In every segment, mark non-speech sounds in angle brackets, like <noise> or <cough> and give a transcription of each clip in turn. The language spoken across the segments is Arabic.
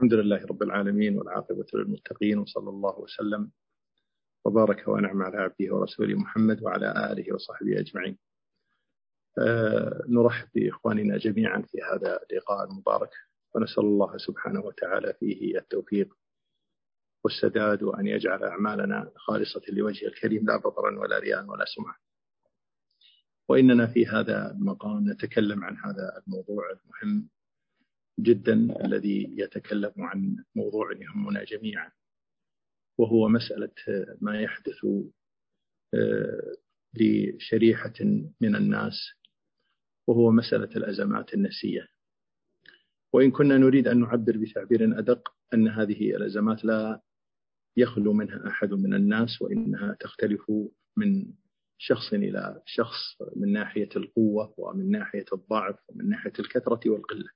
الحمد لله رب العالمين والعاقبة للمتقين وصلى الله وسلم وبارك ونعم على عبده ورسوله محمد وعلى آله وصحبه أجمعين. أه نرحب بإخواننا جميعا في هذا اللقاء المبارك ونسأل الله سبحانه وتعالى فيه التوفيق والسداد وأن يجعل أعمالنا خالصة لوجهه الكريم لا بطرا ولا رياء ولا سمعة. وإننا في هذا المقام نتكلم عن هذا الموضوع المهم جدا الذي يتكلم عن موضوع يهمنا جميعا وهو مسألة ما يحدث آه، لشريحة من الناس وهو مسألة الأزمات النفسية. وإن كنا نريد أن نعبر بتعبير أدق أن هذه الأزمات لا يخلو منها أحد من الناس وإنها تختلف من شخص إلى شخص من ناحية القوة ومن ناحية الضعف ومن ناحية الكثرة والقلة.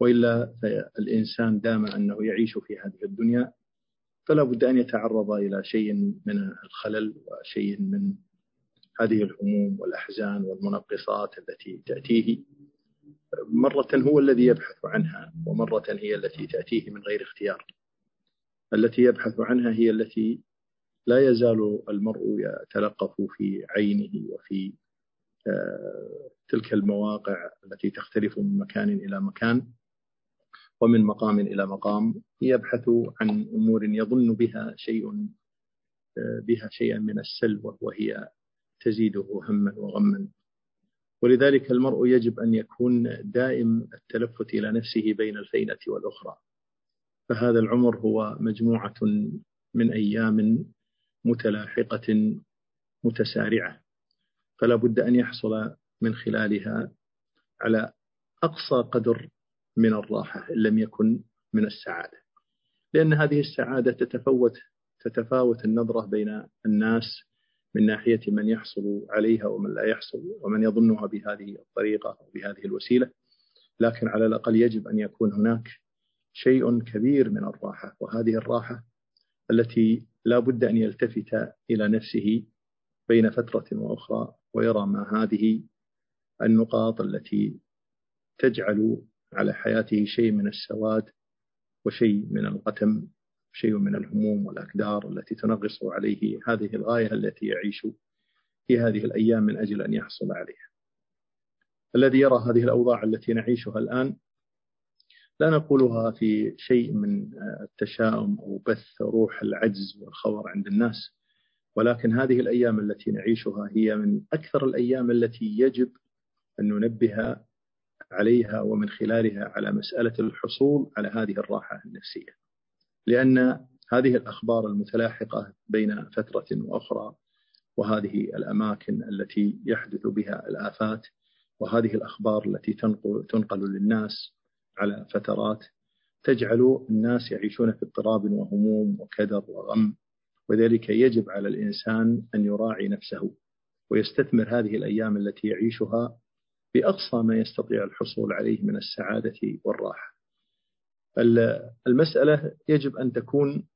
وإلا فالإنسان دام أنه يعيش في هذه الدنيا فلا بد أن يتعرض إلى شيء من الخلل وشيء من هذه الهموم والأحزان والمنقصات التي تأتيه. مرة هو الذي يبحث عنها ومرة هي التي تأتيه من غير اختيار. التي يبحث عنها هي التي لا يزال المرء يتلقف في عينه وفي آه، تلك المواقع التي تختلف من مكان إلى مكان. ومن مقام إلى مقام يبحث عن أمور يظن بها شيء بها شيئا من السلوى وهي تزيده هما وغما. ولذلك المرء يجب أن يكون دائم التلفت إلى نفسه بين الفينة والأخرى. فهذا العمر هو مجموعة من أيام متلاحقة متسارعة. فلا بد أن يحصل من خلالها على أقصى قدر من الراحة إن لم يكن من السعادة. لأن هذه السعادة تتفوت تتفاوت النظرة بين الناس من ناحية من يحصل عليها ومن لا يحصل ومن يظنها بهذه الطريقة أو بهذه الوسيلة. لكن على الأقل يجب أن يكون هناك شيء كبير من الراحة وهذه الراحة التي لا بد أن يلتفت إلى نفسه بين فترة وأخرى ويرى ما هذه النقاط التي تجعل على حياته شيء من السواد وشيء من الغتم شيء من الهموم والأكدار التي تنغص عليه هذه الغاية التي يعيش في هذه الأيام من أجل أن يحصل عليها. الذي يرى هذه الأوضاع التي نعيشها الآن لا نقولها في شيء من التشاؤم أو بث روح العجز والخور عند الناس ولكن هذه الأيام التي نعيشها هي من أكثر الأيام التي يجب أن ننبه عليها ومن خلالها على مسألة الحصول على هذه الراحة النفسية. لأن هذه الأخبار المتلاحقة بين فترة وأخرى وهذه الأماكن التي يحدث بها الآفات وهذه الأخبار التي تنقل, للناس على فترات تجعل الناس يعيشون في اضطراب وهموم وكدر وغم. وذلك يجب على الإنسان أن يراعي نفسه ويستثمر هذه الأيام التي يعيشها بأقصى ما يستطيع الحصول عليه من السعادة والراحة. المسألة يجب أن تكون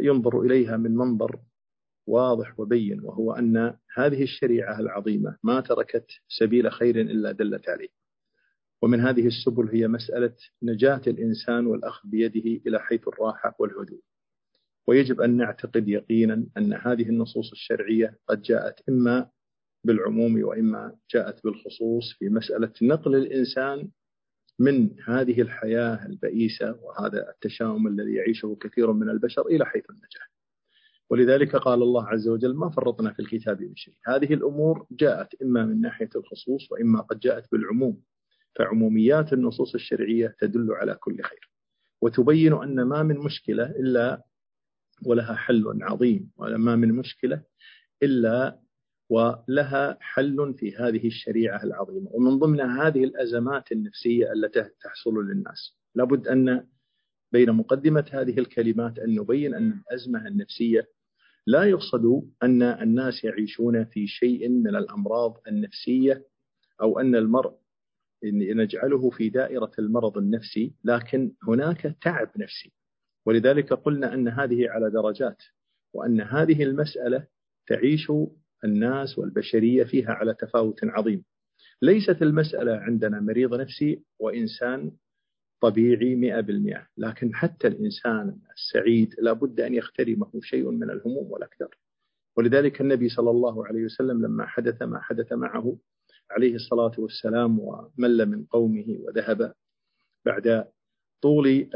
ينظر إليها من منظر واضح وبين وهو أن هذه الشريعة العظيمة ما تركت سبيل خير إلا دلت عليه. ومن هذه السبل هي مسألة نجاة الإنسان والأخذ بيده إلى حيث الراحة والهدوء. ويجب أن نعتقد يقينا أن هذه النصوص الشرعية قد جاءت إما بالعموم وإما جاءت بالخصوص في مسألة نقل الإنسان من هذه الحياة البئيسة وهذا التشاؤم الذي يعيشه كثير من البشر إلى حيث النجاح. ولذلك قال الله عز وجل ما فرطنا في الكتاب من شيء. هذه الأمور جاءت إما من ناحية الخصوص وإما قد جاءت بالعموم. فعموميات النصوص الشرعية تدل على كل خير. وتبين أن ما من مشكلة إلا ولها حل عظيم وما من مشكلة إلا ولها حل في هذه الشريعة العظيمة. ومن ضمن هذه الأزمات النفسية التي تحصل للناس لابد أن بين مقدمة هذه الكلمات أن نبين أن الأزمة النفسية لا يقصد أن الناس يعيشون في شيء من الأمراض النفسية أو أن المرء نجعله في دائرة المرض النفسي لكن هناك تعب نفسي. ولذلك قلنا أن هذه على درجات وأن هذه المسألة تعيش الناس والبشرية فيها على تفاوت عظيم. ليست المسألة عندنا مريض نفسي وإنسان طبيعي مئة بالمئة لكن حتى الإنسان السعيد لابد أن يخترمه شيء من الهموم والأكدار. ولذلك النبي صلى الله عليه وسلم لما حدث ما حدث معه عليه الصلاة والسلام ومل من قومه وذهب بعد طول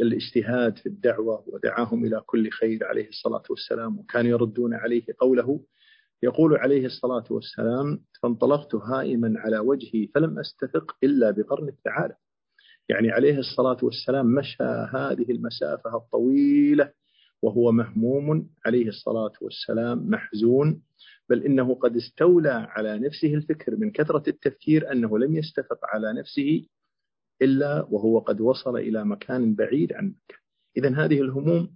الاجتهاد في الدعوة ودعاهم إلى كل خير عليه الصلاة والسلام وكانوا يردون عليه قوله يقول عليه الصلاة والسلام فانطلقت هائما على وجهي فلم أستفق إلا بقرن الثعالب يعني عليه الصلاة والسلام مشى هذه المسافة الطويلة وهو مهموم عليه الصلاة والسلام محزون بل إنه قد استولى على نفسه الفكر من كثرة التفكير أنه لم يستفق على نفسه إلا وهو قد وصل إلى مكان بعيد عن مكة إذا هذه الهموم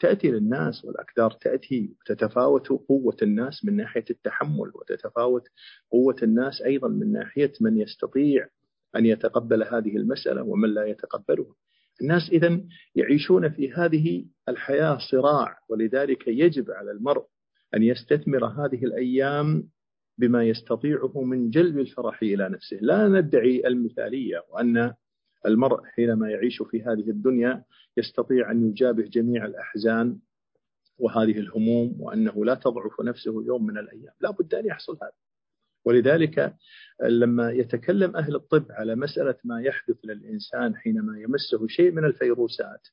تأتي للناس والأكدار تأتي وتتفاوت قوة الناس من ناحية التحمل وتتفاوت قوة الناس أيضا من ناحية من يستطيع أن يتقبل هذه المسألة ومن لا يتقبلها. الناس إذا يعيشون في هذه الحياة صراع ولذلك يجب على المرء أن يستثمر هذه الأيام بما يستطيعه من جلب الفرح إلى نفسه. لا ندعي المثالية وأن المرء حينما يعيش في هذه الدنيا يستطيع أن يجابه جميع الأحزان وهذه الهموم وأنه لا تضعف نفسه يوم من الأيام. لا بد أن يحصل هذا. ولذلك لما يتكلم أهل الطب على مسألة ما يحدث للإنسان حينما يمسه شيء من الفيروسات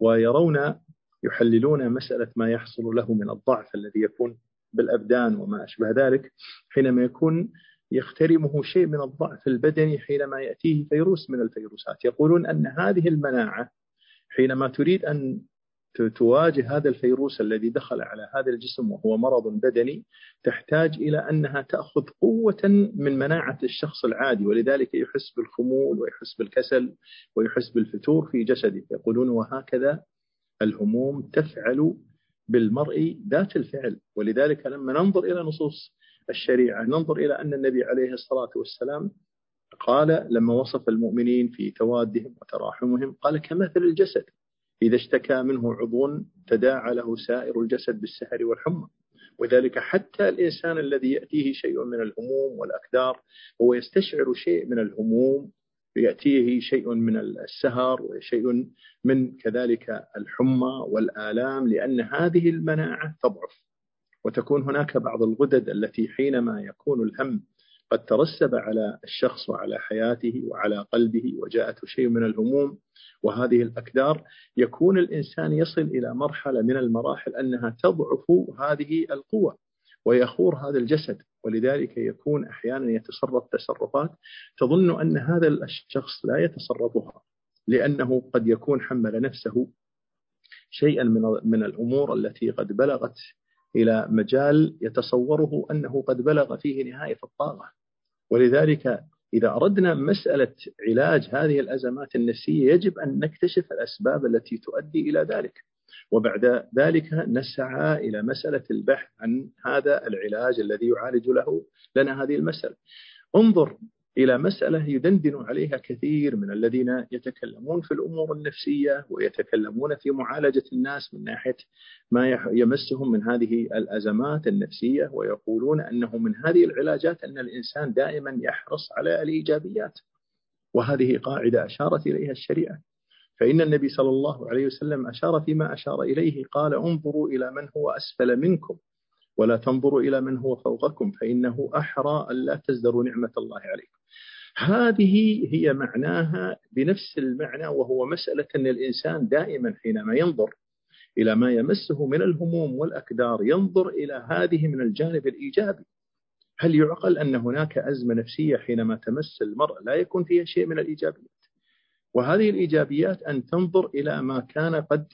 ويرون يحللون مسألة ما يحصل له من الضعف الذي يكون بالأبدان وما أشبه ذلك حينما يكون يخترمه شيء من الضعف البدني حينما يأتيه فيروس من الفيروسات. يقولون أن هذه المناعة حينما تريد أن تواجه هذا الفيروس الذي دخل على هذا الجسم وهو مرض بدني تحتاج إلى أنها تأخذ قوة من مناعة الشخص العادي ولذلك يحس بالخمول ويحس بالكسل ويحس بالفتور في جسده. يقولون وهكذا الهموم تفعل بالمرء ذات الفعل. ولذلك لما ننظر إلى نصوص الشريعة. ننظر إلى أن النبي عليه الصلاة والسلام قال لما وصف المؤمنين في توادهم وتراحمهم قال كمثل الجسد. إذا اشتكى منه عضو تداعى له سائر الجسد بالسهر والحمى. وذلك حتى الإنسان الذي يأتيه شيء من الهموم والأكدار هو يستشعر شيء من الهموم يأتيه شيء من السهر وشيء من كذلك الحمى والآلام لأن هذه المناعة تضعف. وتكون هناك بعض الغدد التي حينما يكون الهم قد ترسب على الشخص وعلى حياته وعلى قلبه وجاءته شيء من الهموم وهذه الأكدار يكون الإنسان يصل إلى مرحلة من المراحل أنها تضعف هذه القوة ويخور هذا الجسد. ولذلك يكون أحيانا يتصرف تصرفات تظن أن هذا الشخص لا يتصرفها لأنه قد يكون حمل نفسه شيئا من من الأمور التي قد بلغت إلى مجال يتصوره أنه قد بلغ فيه نهاية الطاقة ولذلك إذا أردنا مسألة علاج هذه الأزمات النفسية يجب أن نكتشف الأسباب التي تؤدي إلى ذلك. وبعد ذلك نسعى إلى مسألة البحث عن هذا العلاج الذي يعالج له لنا هذه المسألة. انظر إلى مسألة يدندن عليها كثير من الذين يتكلمون في الأمور النفسية ويتكلمون في معالجة الناس من ناحية ما يمسهم من هذه الأزمات النفسية ويقولون أنه من هذه العلاجات أن الإنسان دائما يحرص على الإيجابيات. وهذه قاعدة أشارت إليها الشريعة. فإن النبي صلى الله عليه وسلم أشار فيما أشار إليه قال انظروا إلى من هو أسفل منكم. ولا تنظروا إلى من هو فوقكم فإنه أحرى ألا تزدروا نعمة الله عليكم. هذه هي معناها بنفس المعنى وهو مسألة أن الإنسان دائما حينما ينظر إلى ما يمسه من الهموم والأكدار ينظر إلى هذه من الجانب الإيجابي. هل يعقل أن هناك أزمة نفسية حينما تمس المرء؟ لا يكون فيها شيء من الإيجابيات. وهذه الإيجابيات أن تنظر إلى ما كان قد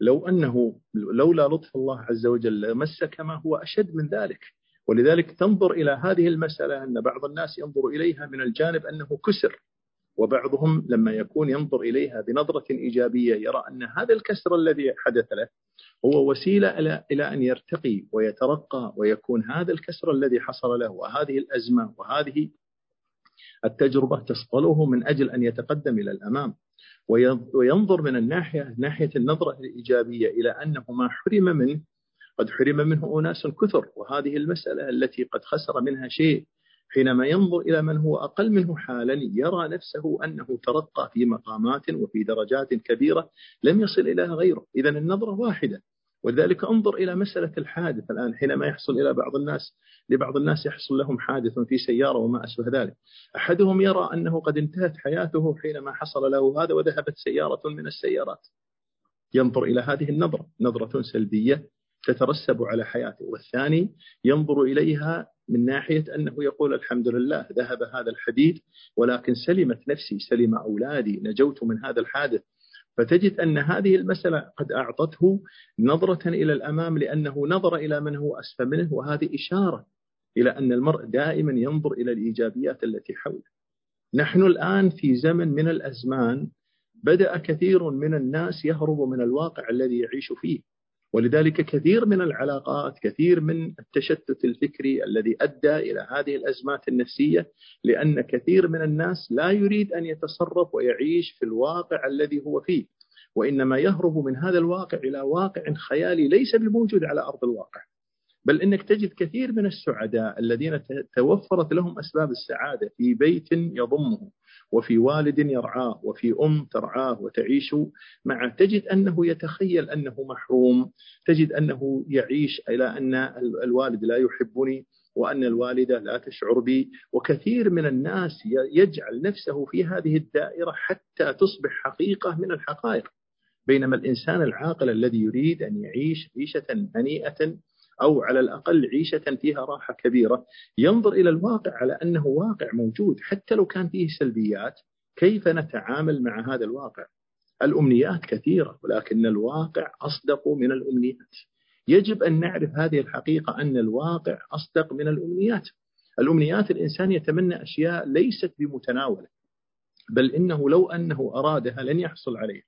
لو أنه لولا لطف الله عز وجل لمسك ما هو أشد من ذلك. ولذلك تنظر إلى هذه المسألة أن بعض الناس ينظر إليها من الجانب أنه كسر وبعضهم لما يكون ينظر إليها بنظرة إيجابية يرى أن هذا الكسر الذي حدث له هو وسيلة إلى أن يرتقي ويترقى ويكون هذا الكسر الذي حصل له وهذه الأزمة وهذه التجربة تصقله من أجل أن يتقدم إلى الأمام. وينظر من الناحية ناحية النظرة الإيجابية إلى أنه ما حرم منه قد حرم منه أناس كثر وهذه المسألة التي قد خسر منها شيء حينما ينظر إلى من هو أقل منه حالا يرى نفسه أنه ترقى في مقامات وفي درجات كبيرة لم يصل إليها غيره. إذا النظرة واحدة. ولذلك انظر إلى مسألة الحادث الآن حينما يحصل إلى بعض الناس لبعض الناس يحصل لهم حادث في سيارة وما أشبه ذلك. أحدهم يرى أنه قد انتهت حياته حينما حصل له هذا وذهبت سيارة من السيارات. ينظر إلى هذه النظرة نظرة سلبية تترسب على حياته. والثاني ينظر إليها من ناحية أنه يقول الحمد لله ذهب هذا الحديد ولكن سلمت نفسي سلم أولادي نجوت من هذا الحادث. فتجد أن هذه المسألة قد أعطته نظرة إلى الأمام لأنه نظر إلى من هو أسفل منه وهذه إشارة إلى أن المرء دائما ينظر إلى الإيجابيات التي حوله. نحن الآن في زمن من الأزمان بدأ كثير من الناس يهرب من الواقع الذي يعيش فيه. ولذلك كثير من العلاقات كثير من التشتت الفكري الذي أدى إلى هذه الأزمات النفسية لأن كثير من الناس لا يريد أن يتصرف ويعيش في الواقع الذي هو فيه. وإنما يهرب من هذا الواقع إلى واقع خيالي ليس بموجود على أرض الواقع. بل إنك تجد كثير من السعداء الذين توفرت لهم أسباب السعادة في بيت يضمه. وفي والد يرعاه وفي أم ترعاه وتعيش معه تجد أنه يتخيل أنه محروم تجد أنه يعيش إلى أن الوالد لا يحبني وأن الوالدة لا تشعر بي وكثير من الناس يجعل نفسه في هذه الدائرة حتى تصبح حقيقة من الحقائق. بينما الإنسان العاقل الذي يريد أن يعيش عيشة هنيئة أو على الأقل عيشة فيها راحة كبيرة. ينظر إلى الواقع على أنه واقع موجود. حتى لو كان فيه سلبيات كيف نتعامل مع هذا الواقع؟ الأمنيات كثيرة ولكن الواقع أصدق من الأمنيات. يجب أن نعرف هذه الحقيقة أن الواقع أصدق من الأمنيات. الأمنيات الإنسان يتمنى أشياء ليست بمتناولة بل إنه لو أنه أرادها لن يحصل عليها.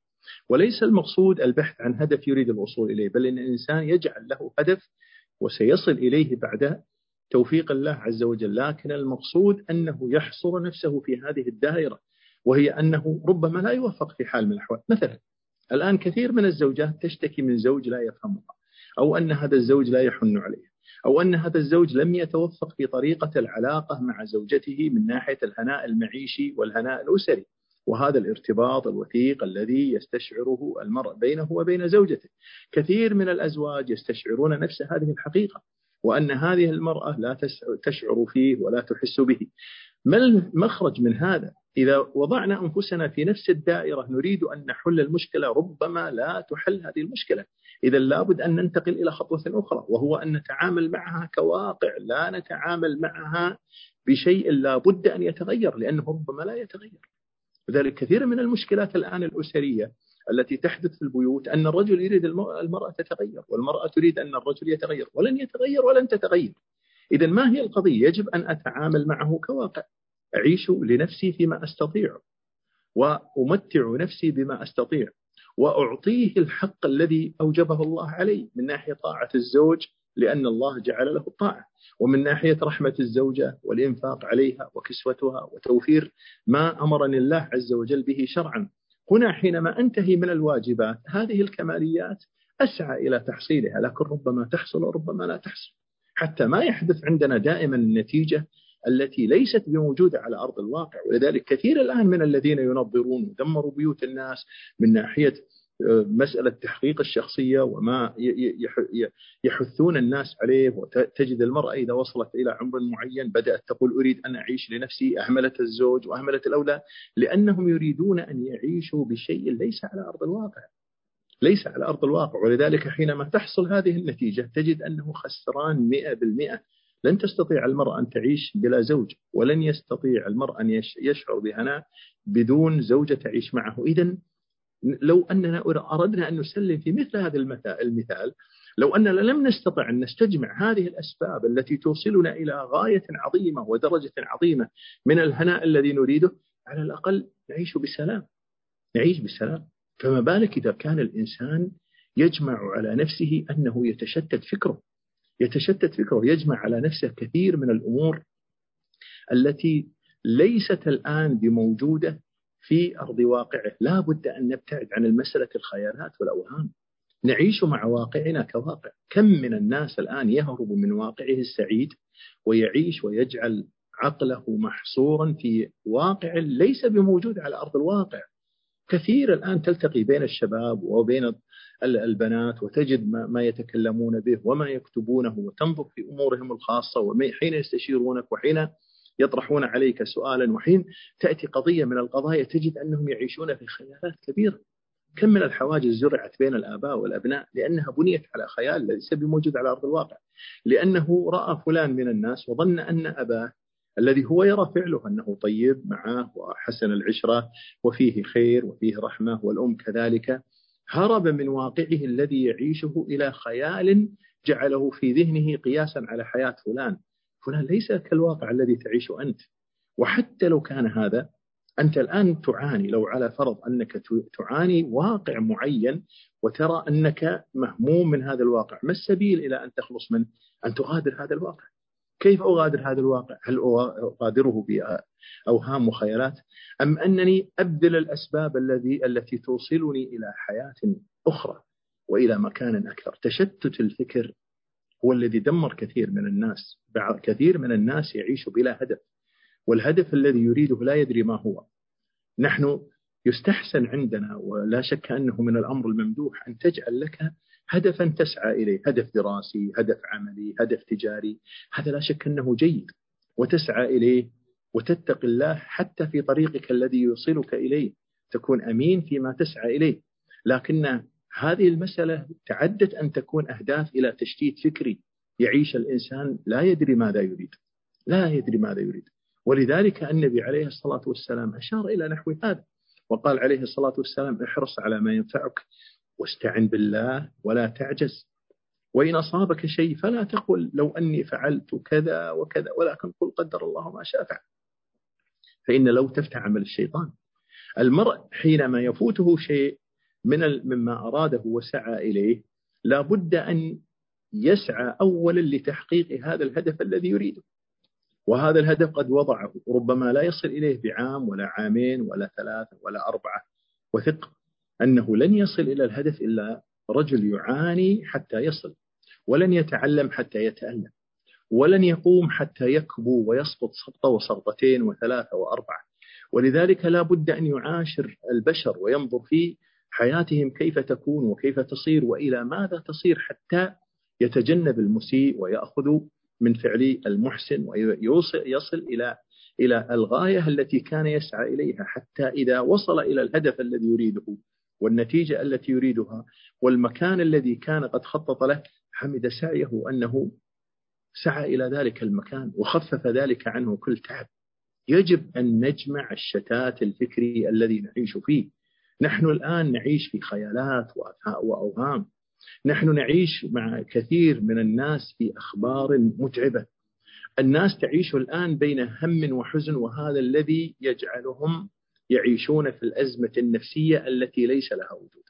وليس المقصود البحث عن هدف يريد الوصول إليه بل إن الإنسان يجعل له هدف وسيصل إليه بعد توفيق الله عز وجل. لكن المقصود أنه يحصر نفسه في هذه الدائرة وهي أنه ربما لا يوفق في حال من الأحوال. مثلا الآن كثير من الزوجات تشتكي من زوج لا يفهمها أو أن هذا الزوج لا يحن عليها أو أن هذا الزوج لم يتوفق في طريقة العلاقة مع زوجته من ناحية الهناء المعيشي والهناء الأسري. وهذا الارتباط الوثيق الذي يستشعره المرء بينه وبين زوجته. كثير من الأزواج يستشعرون نفس هذه الحقيقة وأن هذه المرأة لا تشعر فيه ولا تحس به. ما المخرج من هذا؟ إذا وضعنا أنفسنا في نفس الدائرة نريد أن نحل المشكلة ربما لا تحل هذه المشكلة. إذا لابد أن ننتقل إلى خطوة أخرى وهو أن نتعامل معها كواقع لا نتعامل معها بشيء لا بد أن يتغير لأنه ربما لا يتغير. لذلك كثير من المشكلات الآن الأسرية التي تحدث في البيوت أن الرجل يريد المرأة تتغير والمرأة تريد أن الرجل يتغير ولن يتغير ولن تتغير. إذا ما هي القضية؟ يجب أن أتعامل معه كواقع. أعيش لنفسي فيما أستطيع وأمتع نفسي بما أستطيع وأعطيه الحق الذي أوجبه الله علي من ناحية طاعة الزوج لأن الله جعل له الطاعة ومن ناحية رحمة الزوجة والإنفاق عليها وكسوتها وتوفير ما أمرني الله عز وجل به شرعا. هنا حينما أنتهي من الواجبات هذه الكماليات أسعى إلى تحصيلها. لكن ربما تحصل وربما لا تحصل. حتى ما يحدث عندنا دائما النتيجة التي ليست بموجودة على أرض الواقع. ولذلك كثير الآن من الذين ينظرون ودمروا بيوت الناس من ناحية مسألة تحقيق الشخصية وما يحثون الناس عليه وتجد المرأة إذا وصلت إلى عمر معين بدأت تقول أريد أن أعيش لنفسي أهملت الزوج وأهملت الأولاد لأنهم يريدون أن يعيشوا بشيء ليس على أرض الواقع. ليس على أرض الواقع. ولذلك حينما تحصل هذه النتيجة تجد أنه خسران مئة بالمئة. لن تستطيع المرأة أن تعيش بلا زوج ولن يستطيع المرأة أن يشعر بهناء بدون زوجة تعيش معه. إذا لو أننا أردنا أن نسلم في مثل هذا المثال لو أننا لم نستطع أن نستجمع هذه الأسباب التي توصلنا إلى غاية عظيمة ودرجة عظيمة من الهناء الذي نريده على الأقل نعيش بسلام. نعيش بسلام. فما بالك إذا كان الإنسان يجمع على نفسه أنه يتشتت فكره. يتشتت فكره يجمع على نفسه كثير من الأمور التي ليست الآن بموجودة في أرض واقعه. لا بد أن نبتعد عن المسألة الخيالات والأوهام. نعيش مع واقعنا كواقع. كم من الناس الآن يهرب من واقعه السعيد ويعيش ويجعل عقله محصورا في واقع ليس بموجود على أرض الواقع. كثير الآن تلتقي بين الشباب وبين البنات وتجد ما يتكلمون به وما يكتبونه وتنظر في أمورهم الخاصة وحين يستشيرونك وحين يطرحون عليك سؤالا وحين تأتي قضية من القضايا تجد أنهم يعيشون في خيالات كبيرة. كم من الحواجز زرعت بين الآباء والأبناء لأنها بنيت على خيال ليس بموجود على أرض الواقع. لأنه رأى فلان من الناس وظن أن أباه الذي هو يرى فعله أنه طيب معه وحسن العشرة وفيه خير وفيه رحمة والأم كذلك هرب من واقعه الذي يعيشه إلى خيال جعله في ذهنه قياسا على حياة فلان. فلان ليس كالواقع الذي تعيشه أنت. وحتى لو كان هذا أنت الآن تعاني لو على فرض أنك تعاني واقع معين وترى أنك مهموم من هذا الواقع ما السبيل إلى أن تخلص منه أن تغادر هذا الواقع؟ كيف أغادر هذا الواقع؟ هل أغادره بأوهام وخيالات؟ أم أنني أبذل الأسباب الذي التي توصلني إلى حياة أخرى وإلى مكان أكثر؟ تشتت الفكر هو الذي دمر كثير من الناس كثير من الناس يعيش بلا هدف. والهدف الذي يريده لا يدري ما هو. نحن يستحسن عندنا ولا شك أنه من الأمر الممدوح أن تجعل لك هدفا تسعى إليه، هدف دراسي، هدف عملي، هدف تجاري، هذا لا شك أنه جيد. وتسعى إليه وتتقي الله حتى في طريقك الذي يوصلك إليه، تكون أمين فيما تسعى إليه، لكن هذه المسألة تعدت أن تكون أهداف إلى تشتيت فكري، يعيش الإنسان لا يدري ماذا يريد، لا يدري ماذا يريد، ولذلك النبي عليه الصلاة والسلام أشار إلى نحو هذا. وقال عليه الصلاة والسلام احرص على ما ينفعك واستعن بالله ولا تعجز. وإن أصابك شيء فلا تقل لو أني فعلت كذا وكذا ولكن قل قدر الله ما شاء فعل. فإن لو تفتح عمل الشيطان. المرء حينما يفوته شيء من مما أراده وسعى إليه. لا بد أن يسعى أولا لتحقيق هذا الهدف الذي يريده. وهذا الهدف قد وضعه. ربما لا يصل إليه بعام ولا عامين ولا ثلاثة ولا أربعة. وثق أنه لن يصل إلى الهدف إلا رجل يعاني حتى يصل ولن يتعلم حتى يتألم ولن يقوم حتى يكبو ويسقط سقطة وسقطتين وثلاثة وأربعة. ولذلك لا بد أن يعاشر البشر وينظر في حياتهم كيف تكون وكيف تصير وإلى ماذا تصير حتى يتجنب المسيء ويأخذ من فعل المحسن ويوصل يصل إلى إلى الغاية التي كان يسعى إليها حتى إذا وصل إلى الهدف الذي يريده والنتيجة التي يريدها والمكان الذي كان قد خطط له حمد سعيه أنه سعى إلى ذلك المكان وخفف ذلك عنه كل تعب. يجب أن نجمع الشتات الفكري الذي نعيش فيه. نحن الآن نعيش في خيالات وأوهام نحن نعيش مع كثير من الناس في أخبار متعبة. الناس تعيش الآن بين هم وحزن وهذا الذي يجعلهم يعيشون في الأزمة النفسية التي ليس لها وجود.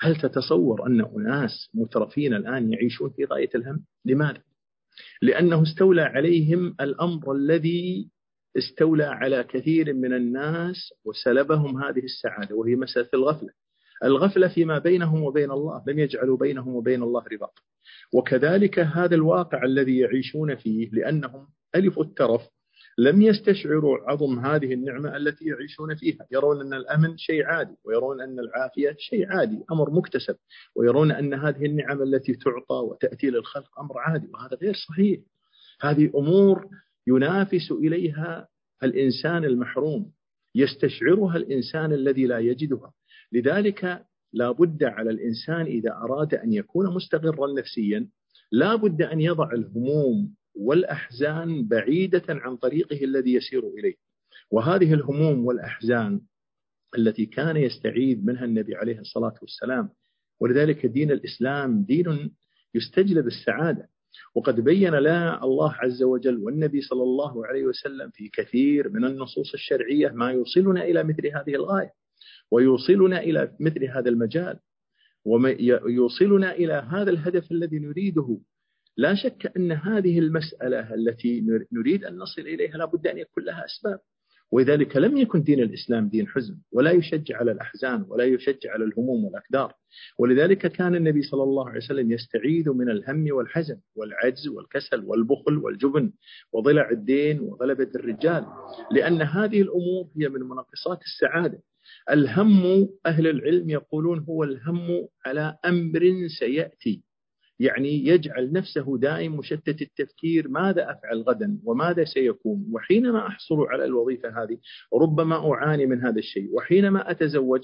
هل تتصور أن أناس مترفين الآن يعيشون في غاية الهم؟ لماذا؟ لأنه استولى عليهم الأمر الذي استولى على كثير من الناس وسلبهم هذه السعادة وهي مسألة الغفلة. الغفلة فيما بينهم وبين الله لم يجعلوا بينهم وبين الله رباط. وكذلك هذا الواقع الذي يعيشون فيه لأنهم ألف الترف لم يستشعروا عظم هذه النعمة التي يعيشون فيها. يرون أن الأمن شيء عادي ويرون أن العافية شيء عادي أمر مكتسب. ويرون أن هذه النعم التي تعطى وتأتي للخلق أمر عادي وهذا غير صحيح. هذه أمور ينافس إليها الإنسان المحروم يستشعرها الإنسان الذي لا يجدها. لذلك لا بد على الإنسان إذا أراد أن يكون مستقرا نفسيا لا بد أن يضع الهموم والأحزان بعيدة عن طريقه الذي يسير إليه. وهذه الهموم والأحزان التي كان يستعيذ منها النبي عليه الصلاة والسلام ولذلك دين الإسلام دين يستجلب السعادة. وقد بين لنا الله عز وجل والنبي صلى الله عليه وسلم في كثير من النصوص الشرعية ما يوصلنا إلى مثل هذه الغاية ويوصلنا إلى مثل هذا المجال ويوصلنا إلى هذا الهدف الذي نريده. لا شك أن هذه المسألة التي نريد أن نصل إليها لا بد أن يكون لها أسباب. ولذلك لم يكن دين الإسلام دين حزن ولا يشجع على الأحزان ولا يشجع على الهموم والأكدار ولذلك كان النبي صلى الله عليه وسلم يستعيذ من الهم والحزن والعجز والكسل والبخل والجبن وضلع الدين وغلبة الرجال لأن هذه الأمور هي من منقصات السعادة. الهم أهل العلم يقولون هو الهم على أمر سيأتي. يعني يجعل نفسه دائم مشتت التفكير ماذا أفعل غدا وماذا سيكون وحينما أحصل على الوظيفة هذه ربما أعاني من هذا الشيء وحينما أتزوج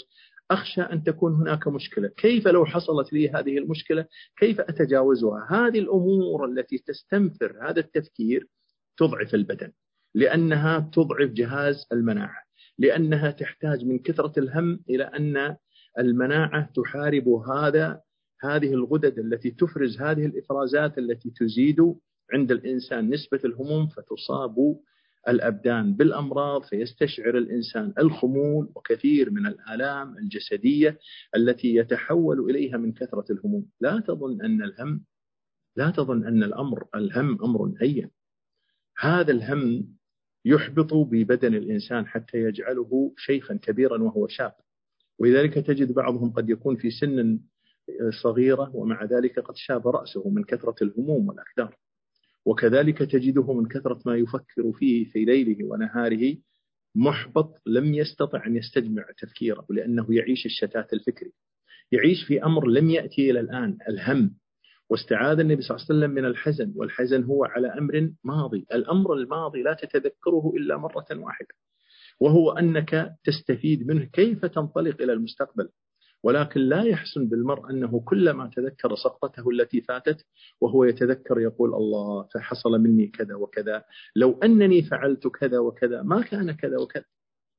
أخشى أن تكون هناك مشكلة، كيف لو حصلت لي هذه المشكلة؟ كيف أتجاوزها؟ هذه الأمور التي تستنفر هذا التفكير تضعف البدن لأنها تضعف جهاز المناعة، لأنها تحتاج من كثرة الهم إلى أن المناعة تحارب هذا هذه الغدد التي تفرز هذه الإفرازات التي تزيد عند الإنسان نسبة الهموم فتصاب الأبدان بالأمراض فيستشعر الإنسان الخمول وكثير من الآلام الجسدية التي يتحول إليها من كثرة الهموم، لا تظن أن الهم لا تظن أن الأمر الهم أمر هين. هذا الهم يحبط ببدن الإنسان حتى يجعله شيخا كبيرا وهو شاب. ولذلك تجد بعضهم قد يكون في سن صغيرة ومع ذلك قد شاب رأسه من كثرة الهموم والأكدار وكذلك تجده من كثرة ما يفكر فيه في ليله ونهاره محبط لم يستطع أن يستجمع تفكيره لأنه يعيش الشتات الفكري. يعيش في أمر لم يأتي إلى الآن الهم. واستعاذ النبي صلى الله عليه وسلم من الحزن والحزن هو على أمر ماضي. الأمر الماضي لا تتذكره إلا مرة واحدة وهو أنك تستفيد منه كيف تنطلق إلى المستقبل. ولكن لا يحسن بالمرء أنه كلما تذكر سقطته التي فاتت وهو يتذكر يقول الله فحصل مني كذا وكذا. لو أنني فعلت كذا وكذا ما كان كذا وكذا.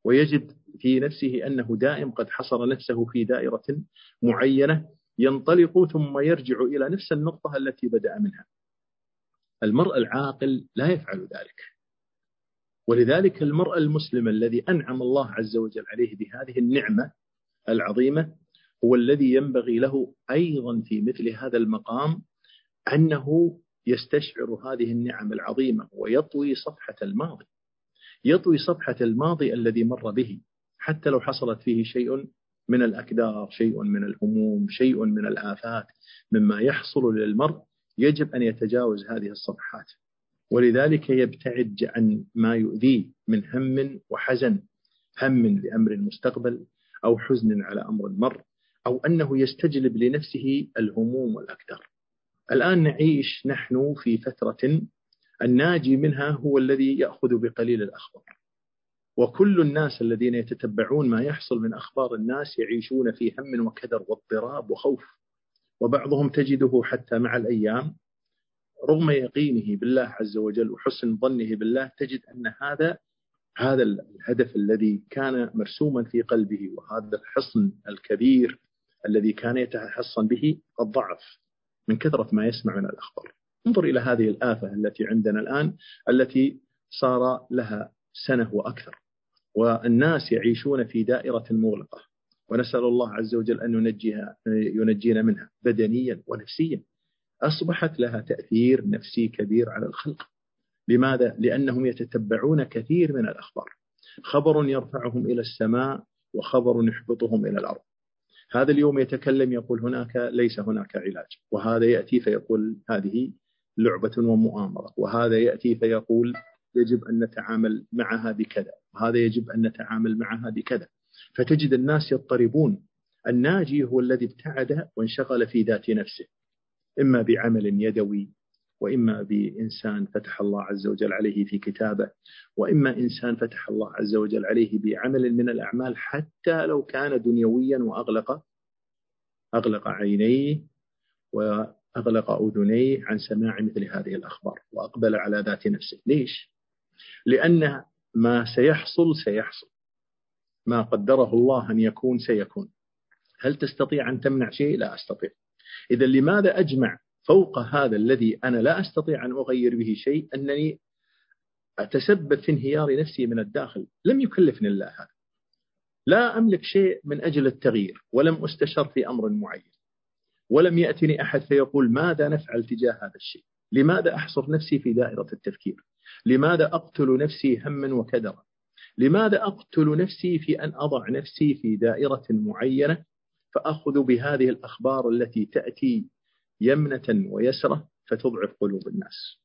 ويجد في نفسه أنه دائم قد حصر نفسه في دائرة معينة ينطلق ثم يرجع إلى نفس النقطة التي بدأ منها. المرء العاقل لا يفعل ذلك. ولذلك المرء المسلم الذي أنعم الله عز وجل عليه بهذه النعمة العظيمة هو الذي ينبغي له أيضا في مثل هذا المقام أنه يستشعر هذه النعم العظيمة ويطوي صفحة الماضي. يطوي صفحة الماضي الذي مر به حتى لو حصلت فيه شيء من الاكدار، شيء من الهموم، شيء من الآفات مما يحصل للمرء يجب أن يتجاوز هذه الصفحات. ولذلك يبتعد عن ما يؤذيه من هم وحزن، هم لأمر المستقبل أو حزن على أمر مر أو أنه يستجلب لنفسه الهموم والأكدار. الآن نعيش نحن في فترة الناجي منها هو الذي يأخذ بقليل الأخبار. وكل الناس الذين يتتبعون ما يحصل من أخبار الناس يعيشون في هم وكدر واضطراب وخوف. وبعضهم تجده حتى مع الأيام رغم يقينه بالله عز وجل وحسن ظنه بالله تجد أن هذا هذا الهدف الذي كان مرسوما في قلبه وهذا الحصن الكبير الذي كان يتحصن به قد ضعف من كثرة ما يسمع من الأخبار. انظر إلى هذه الآفة التي عندنا الآن التي صار لها سنة وأكثر والناس يعيشون في دائرة مغلقة ونسأل الله عز وجل أن ينجيها ينجينا منها بدنيا ونفسيا. أصبحت لها تأثير نفسي كبير على الخلق. لماذا؟ لأنهم يتتبعون كثير من الأخبار. خبر يرفعهم إلى السماء وخبر يحبطهم إلى الأرض. هذا اليوم يتكلم يقول هناك ليس هناك علاج وهذا يأتي فيقول هذه لعبة ومؤامرة وهذا يأتي فيقول يجب أن نتعامل معها بكذا وهذا يجب أن نتعامل معها بكذا. فتجد الناس يضطربون الناجي هو الذي ابتعد وانشغل في ذات نفسه إما بعمل يدوي وإما بإنسان فتح الله عز وجل عليه في كتابه وإما إنسان فتح الله عز وجل عليه بعمل من الأعمال حتى لو كان دنيويا وأغلق أغلق عينيه وأغلق أذنيه عن سماع مثل هذه الأخبار وأقبل على ذات نفسه ليش؟ لأن ما سيحصل سيحصل ما قدره الله أن يكون سيكون هل تستطيع أن تمنع شيء؟ لا أستطيع إذا لماذا أجمع فوق هذا الذي أنا لا أستطيع أن أغير به شيء أنني أتسبب في انهيار نفسي من الداخل. لم يكلفني الله هذا. لا أملك شيء من أجل التغيير ولم أستشر في أمر معين. ولم يأتني أحد فيقول ماذا نفعل تجاه هذا الشيء؟ لماذا أحصر نفسي في دائرة التفكير؟ لماذا أقتل نفسي هما وكدرا؟ لماذا أقتل نفسي في أن أضع نفسي في دائرة معينة؟ فأخذ بهذه الأخبار التي تأتي يمنة ويسرة فتضعف قلوب الناس.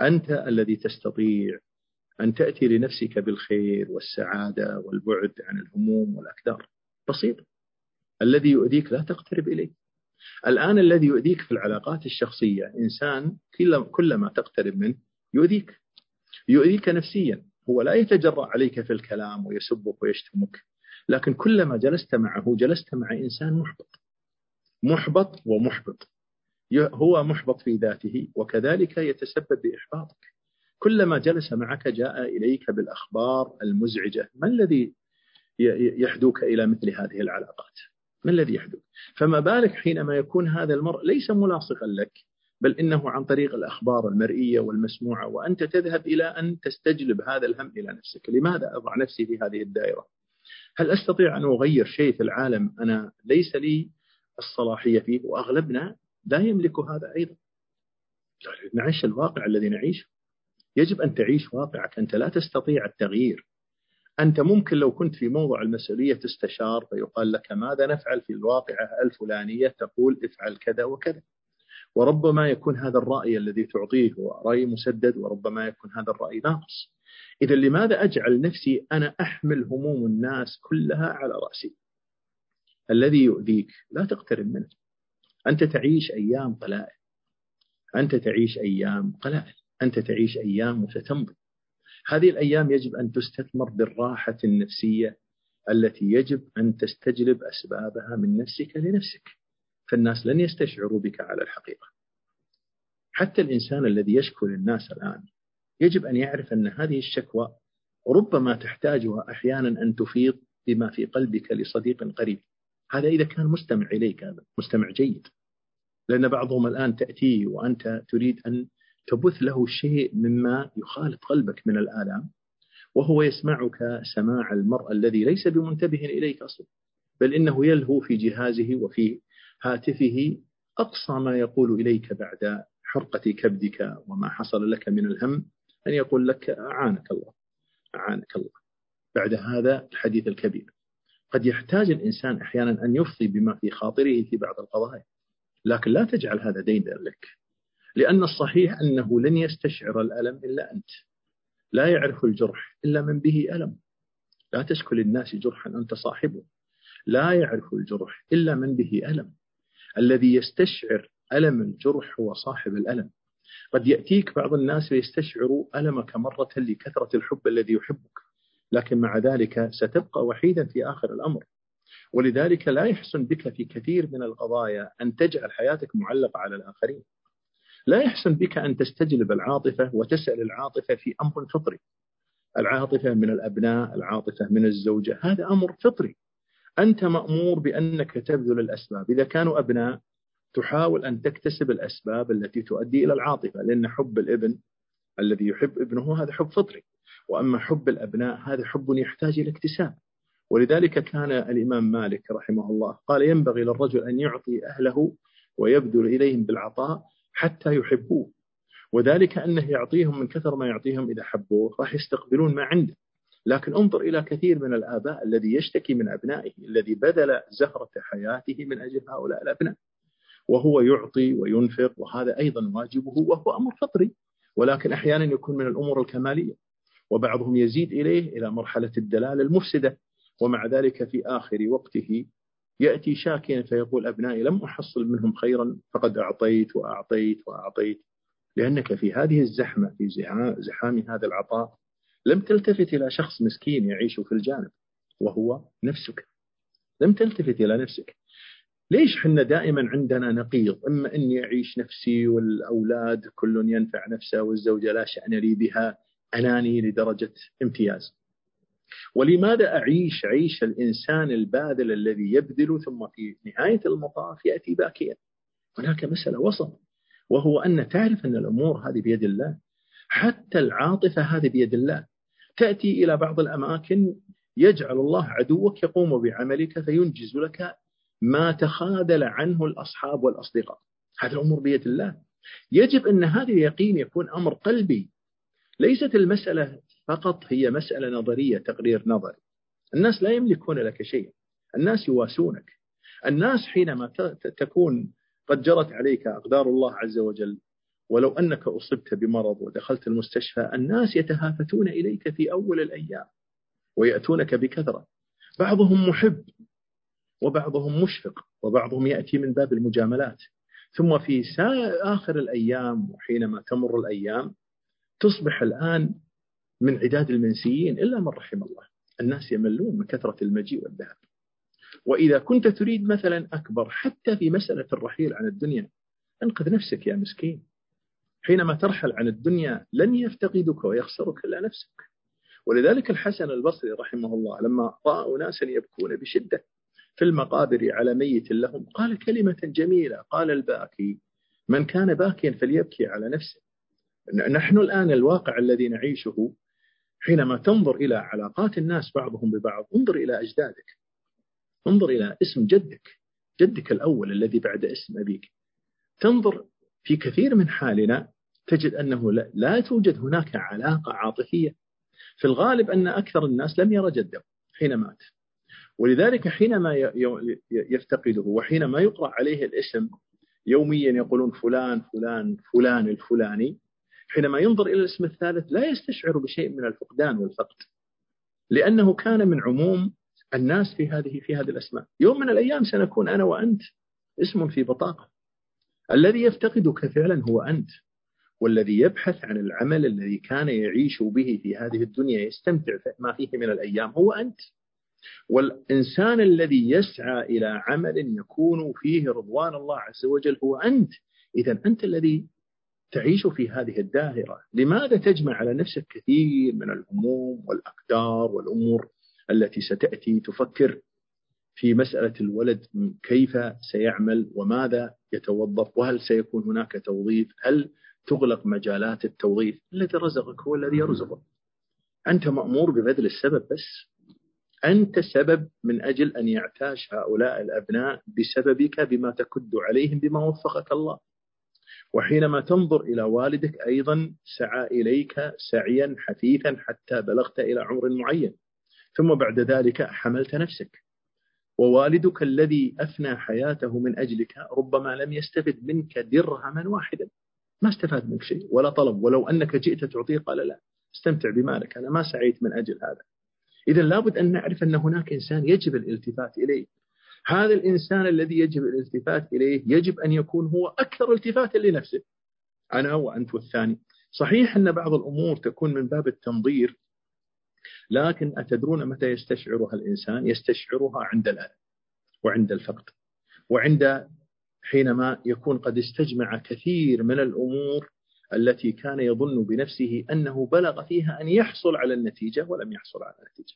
أنت الذي تستطيع أن تأتي لنفسك بالخير والسعادة والبعد عن الهموم والأكدار. بسيط. الذي يؤذيك لا تقترب إليه. الآن الذي يؤذيك في العلاقات الشخصية إنسان كلما تقترب منه يؤذيك. يؤذيك نفسيا. هو لا يتجرأ عليك في الكلام ويسبك ويشتمك. لكن كلما جلست معه جلست مع إنسان محبط. محبط ومحبط. هو محبط في ذاته وكذلك يتسبب بإحباطك. كلما جلس معك جاء إليك بالأخبار المزعجة. ما الذي يحدوك إلى مثل هذه العلاقات؟ ما الذي يحدث فما بالك حينما يكون هذا المرء ليس ملاصقا لك بل إنه عن طريق الأخبار المرئية والمسموعة وأنت تذهب إلى أن تستجلب هذا الهم إلى نفسك. لماذا أضع نفسي في هذه الدائرة؟ هل أستطيع أن أغير شيء في العالم أنا ليس لي الصلاحية فيه؟ وأغلبنا لا يملك هذا أيضا. نعيش الواقع الذي نعيشه. يجب أن تعيش واقعك. أنت لا تستطيع التغيير. أنت ممكن لو كنت في موضع المسؤولية تستشار فيقال لك ماذا نفعل في الواقعة الفلانية تقول افعل كذا وكذا. وربما يكون هذا الرأي الذي تعطيه هو رأي مسدد وربما يكون هذا الرأي ناقص. إذا لماذا أجعل نفسي أنا أحمل هموم الناس كلها على رأسي؟ الذي يؤذيك. لا تقترب منه. أنت تعيش أيام قلائل. أنت تعيش أيام قلائل. أنت تعيش أيام وستمضي هذه الأيام يجب أن تستثمر بالراحة النفسية التي يجب أن تستجلب أسبابها من نفسك لنفسك. فالناس لن يستشعروا بك على الحقيقة. حتى الإنسان الذي يشكو للناس الآن يجب أن يعرف أن هذه الشكوى ربما تحتاجها أحيانا أن تفيض بما في قلبك لصديق قريب. هذا إذا كان مستمع إليك هذا مستمع جيد. لأن بعضهم الآن تأتيه وأنت تريد أن تبث له شيء مما يخالط قلبك من الآلام وهو يسمعك سماع المرء الذي ليس بمنتبه إليك أصلا بل إنه يلهو في جهازه وفي هاتفه أقصى ما يقول إليك بعد حرقة كبدك وما حصل لك من الهم أن يقول لك أعانك الله أعانك الله. بعد هذا الحديث الكبير. قد يحتاج الإنسان أحيانا أن يفضي بما في خاطره في بعض القضايا. لكن لا تجعل هذا ديدا لك. لأن الصحيح أنه لن يستشعر الألم إلا أنت. لا يعرف الجرح إلا من به ألم. لا تشكو للناس جرحا أنت صاحبه. لا يعرف الجرح إلا من به ألم. الذي يستشعر ألم الجرح هو صاحب الألم. قد يأتيك بعض الناس ويستشعر ألمك مرة لكثرة الحب الذي يحبك. لكن مع ذلك ستبقى وحيدا في آخر الأمر. ولذلك لا يحسن بك في كثير من القضايا أن تجعل حياتك معلقة على الآخرين. لا يحسن بك أن تستجلب العاطفة وتسأل العاطفة في أمر فطري. العاطفة من الأبناء العاطفة من الزوجة هذا أمر فطري. أنت مأمور بأنك تبذل الأسباب. إذا كانوا أبناء تحاول أن تكتسب الأسباب التي تؤدي إلى العاطفة لأن حب الابن الذي يحب ابنه هذا حب فطري. وأما حب الأبناء هذا حب يحتاج إلى اكتساب. ولذلك كان الإمام مالك رحمه الله قال ينبغي للرجل أن يعطي أهله ويبذل إليهم بالعطاء حتى يحبوه. وذلك أنه يعطيهم من كثر ما يعطيهم إذا حبوه راح يستقبلون ما عنده. لكن انظر إلى كثير من الآباء الذي يشتكي من أبنائه الذي بذل زهرة حياته من أجل هؤلاء الأبناء. وهو يعطي وينفق وهذا أيضا واجبه وهو أمر فطري. ولكن أحيانا يكون من الأمور الكمالية. وبعضهم يزيد إليه إلى مرحلة الدلالة المفسدة. ومع ذلك في آخر وقته يأتي شاكيا فيقول أبنائي لم أحصل منهم خيرا فقد أعطيت وأعطيت وأعطيت. لأنك في هذه الزحمة في زحام هذا العطاء لم تلتفت إلى شخص مسكين يعيش في الجانب وهو نفسك. لم تلتفت إلى نفسك. ليش حنا دائما عندنا نقيض؟ إما أني أعيش نفسي والأولاد كل ينفع نفسه والزوجة لا شأن لي بها أناني لدرجة امتياز. ولماذا أعيش عيش الإنسان الباذل الذي يبذل ثم في نهاية المطاف يأتي باكيا؟ هناك مسألة وسط وهو أن تعرف أن الأمور هذه بيد الله حتى العاطفة هذه بيد الله. تأتي إلى بعض الأماكن يجعل الله عدوك يقوم بعملك فينجز لك ما تخاذل عنه الأصحاب والأصدقاء. هذه الأمور بيد الله. يجب أن هذا اليقين يكون أمر قلبي ليست المسألة فقط هي مسألة نظرية تقرير نظري. الناس لا يملكون لك شيء الناس يواسونك. الناس حينما تكون قد جرت عليك أقدار الله عز وجل ولو أنك أصبت بمرض ودخلت المستشفى الناس يتهافتون إليك في أول الأيام ويأتونك بكثرة. بعضهم محب وبعضهم مشفق وبعضهم يأتي من باب المجاملات. ثم في آخر الأيام وحينما تمر الأيام تصبح الآن من عداد المنسيين إلا من رحم الله. الناس يملون من كثرة المجيء والذهاب. وإذا كنت تريد مثلا أكبر حتى في مسألة الرحيل عن الدنيا أنقذ نفسك يا مسكين. حينما ترحل عن الدنيا لن يفتقدك ويخسرك إلا نفسك. ولذلك الحسن البصري رحمه الله لما رأى أناسا يبكون بشدة في المقابر على ميت لهم قال كلمة جميلة قال الباكي من كان باكيا فليبكي على نفسه. نحن الآن الواقع الذي نعيشه حينما تنظر إلى علاقات الناس بعضهم ببعض انظر إلى أجدادك. انظر إلى اسم جدك جدك الأول الذي بعد اسم أبيك. تنظر في كثير من حالنا تجد أنه لا, توجد هناك علاقة عاطفية. في الغالب أن أكثر الناس لم يرى جده حين مات. ولذلك حينما يفتقده وحينما يقرأ عليه الاسم يوميا يقولون فلان فلان فلان الفلاني حينما ينظر إلى الاسم الثالث لا يستشعر بشيء من الفقدان والفقد لأنه كان من عموم الناس في هذه في هذه الأسماء. يوم من الأيام سنكون أنا وأنت اسم في بطاقة. الذي يفتقدك فعلا هو أنت والذي يبحث عن العمل الذي كان يعيش به في هذه الدنيا يستمتع ما فيه من الأيام هو أنت. والإنسان الذي يسعى إلى عمل يكون فيه رضوان الله عز وجل هو أنت. إذا أنت الذي تعيش في هذه الدائرة. لماذا تجمع على نفسك كثير من الهموم والأقدار والأمور التي ستأتي تفكر في مسألة الولد كيف سيعمل وماذا يتوظف؟ وهل سيكون هناك توظيف؟ هل تغلق مجالات التوظيف؟ الذي رزقك هو الذي يرزقك أنت مأمور ببذل السبب بس. أنت سبب من أجل أن يعتاش هؤلاء الأبناء بسببك بما تكد عليهم بما وفقك الله. وحينما تنظر إلى والدك أيضا سعى إليك سعيا حثيثا حتى بلغت إلى عمر معين. ثم بعد ذلك حملت نفسك. ووالدك الذي أفنى حياته من أجلك ربما لم يستفد منك درهما واحدا. ما استفاد منك شيء ولا طلب ولو أنك جئت تعطيه قال لا استمتع بمالك أنا ما سعيت من أجل هذا. إذا لابد أن نعرف أن هناك إنسان يجب الالتفات إليه. هذا الإنسان الذي يجب الالتفات إليه يجب أن يكون هو أكثر التفاتا لنفسه أنا وأنت والثاني. صحيح أن بعض الأمور تكون من باب التنظير لكن أتدرون متى يستشعرها الإنسان؟ يستشعرها عند الألم وعند الفقد وعند حينما يكون قد استجمع كثير من الأمور التي كان يظن بنفسه أنه بلغ فيها أن يحصل على النتيجة ولم يحصل على النتيجة.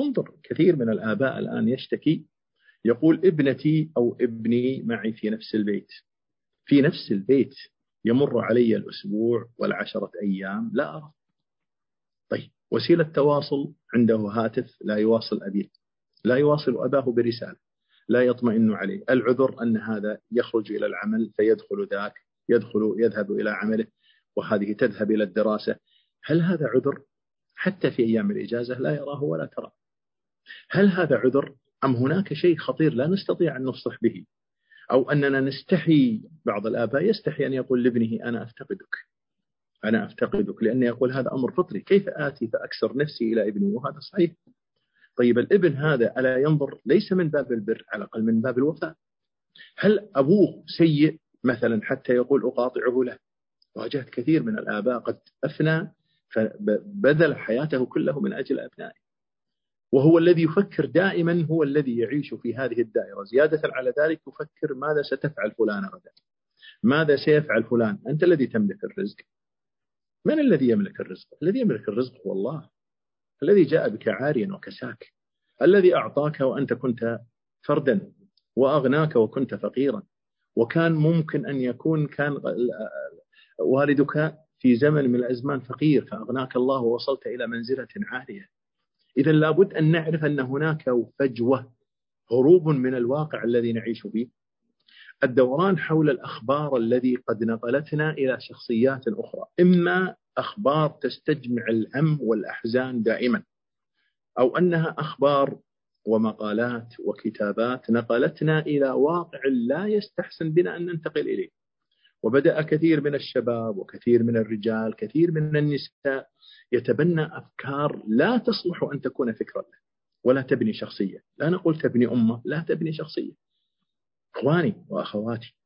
انظر كثير من الآباء الآن يشتكي يقول ابنتي أو ابني معي في نفس البيت. في نفس البيت يمر علي الأسبوع والعشرة أيام لا أرى. طيب وسيلة تواصل عنده هاتف لا يواصل أبيه لا يواصل أباه برسالة لا يطمئن عليه. العذر أن هذا يخرج إلى العمل فيدخل ذاك يدخل يذهب إلى عمله وهذه تذهب إلى الدراسة. هل هذا عذر؟ حتى في أيام الإجازة لا يراه ولا ترى. هل هذا عذر؟ أم هناك شيء خطير لا نستطيع أن نصلح به؟ أو أننا نستحي بعض الآباء يستحي أن يقول لابنه أنا أفتقدك. أنا أفتقدك لأنه يقول هذا أمر فطري. كيف آتي فأكسر نفسي إلى ابني؟ وهذا صحيح. طيب الابن هذا ألا ينظر ليس من باب البر على الأقل من باب الوفاء. هل أبوه سيء مثلا حتى يقول أقاطعه؟ له واجهت كثير من الآباء قد أفنى فبذل حياته كله من أجل أبنائه. وهو الذي يفكر دائما هو الذي يعيش في هذه الدائرة. زيادة على ذلك يفكر ماذا ستفعل فلان غدا؟ ماذا سيفعل فلان؟ أنت الذي تملك الرزق. من الذي يملك الرزق؟ الذي يملك الرزق هو الله. الذي جاء بك عاريا وكساك. الذي أعطاك وأنت كنت فردا وأغناك وكنت فقيرا. وكان ممكن أن يكون كان والدك في زمن من الأزمان فقير فأغناك الله ووصلت إلى منزلة عالية إذا لابد أن نعرف أن هناك فجوة هروب من الواقع الذي نعيش فيه. الدوران حول الأخبار الذي قد نقلتنا إلى شخصيات أخرى إما أخبار تستجمع الهم والأحزان دائما أو أنها أخبار ومقالات وكتابات نقلتنا إلى واقع لا يستحسن بنا أن ننتقل إليه. وبدأ كثير من الشباب وكثير من الرجال كثير من النساء يتبنى أفكار لا تصلح أن تكون فكرة له ولا تبني شخصية. لا نقول تبني أمة لا تبني شخصية. إخواني وأخواتي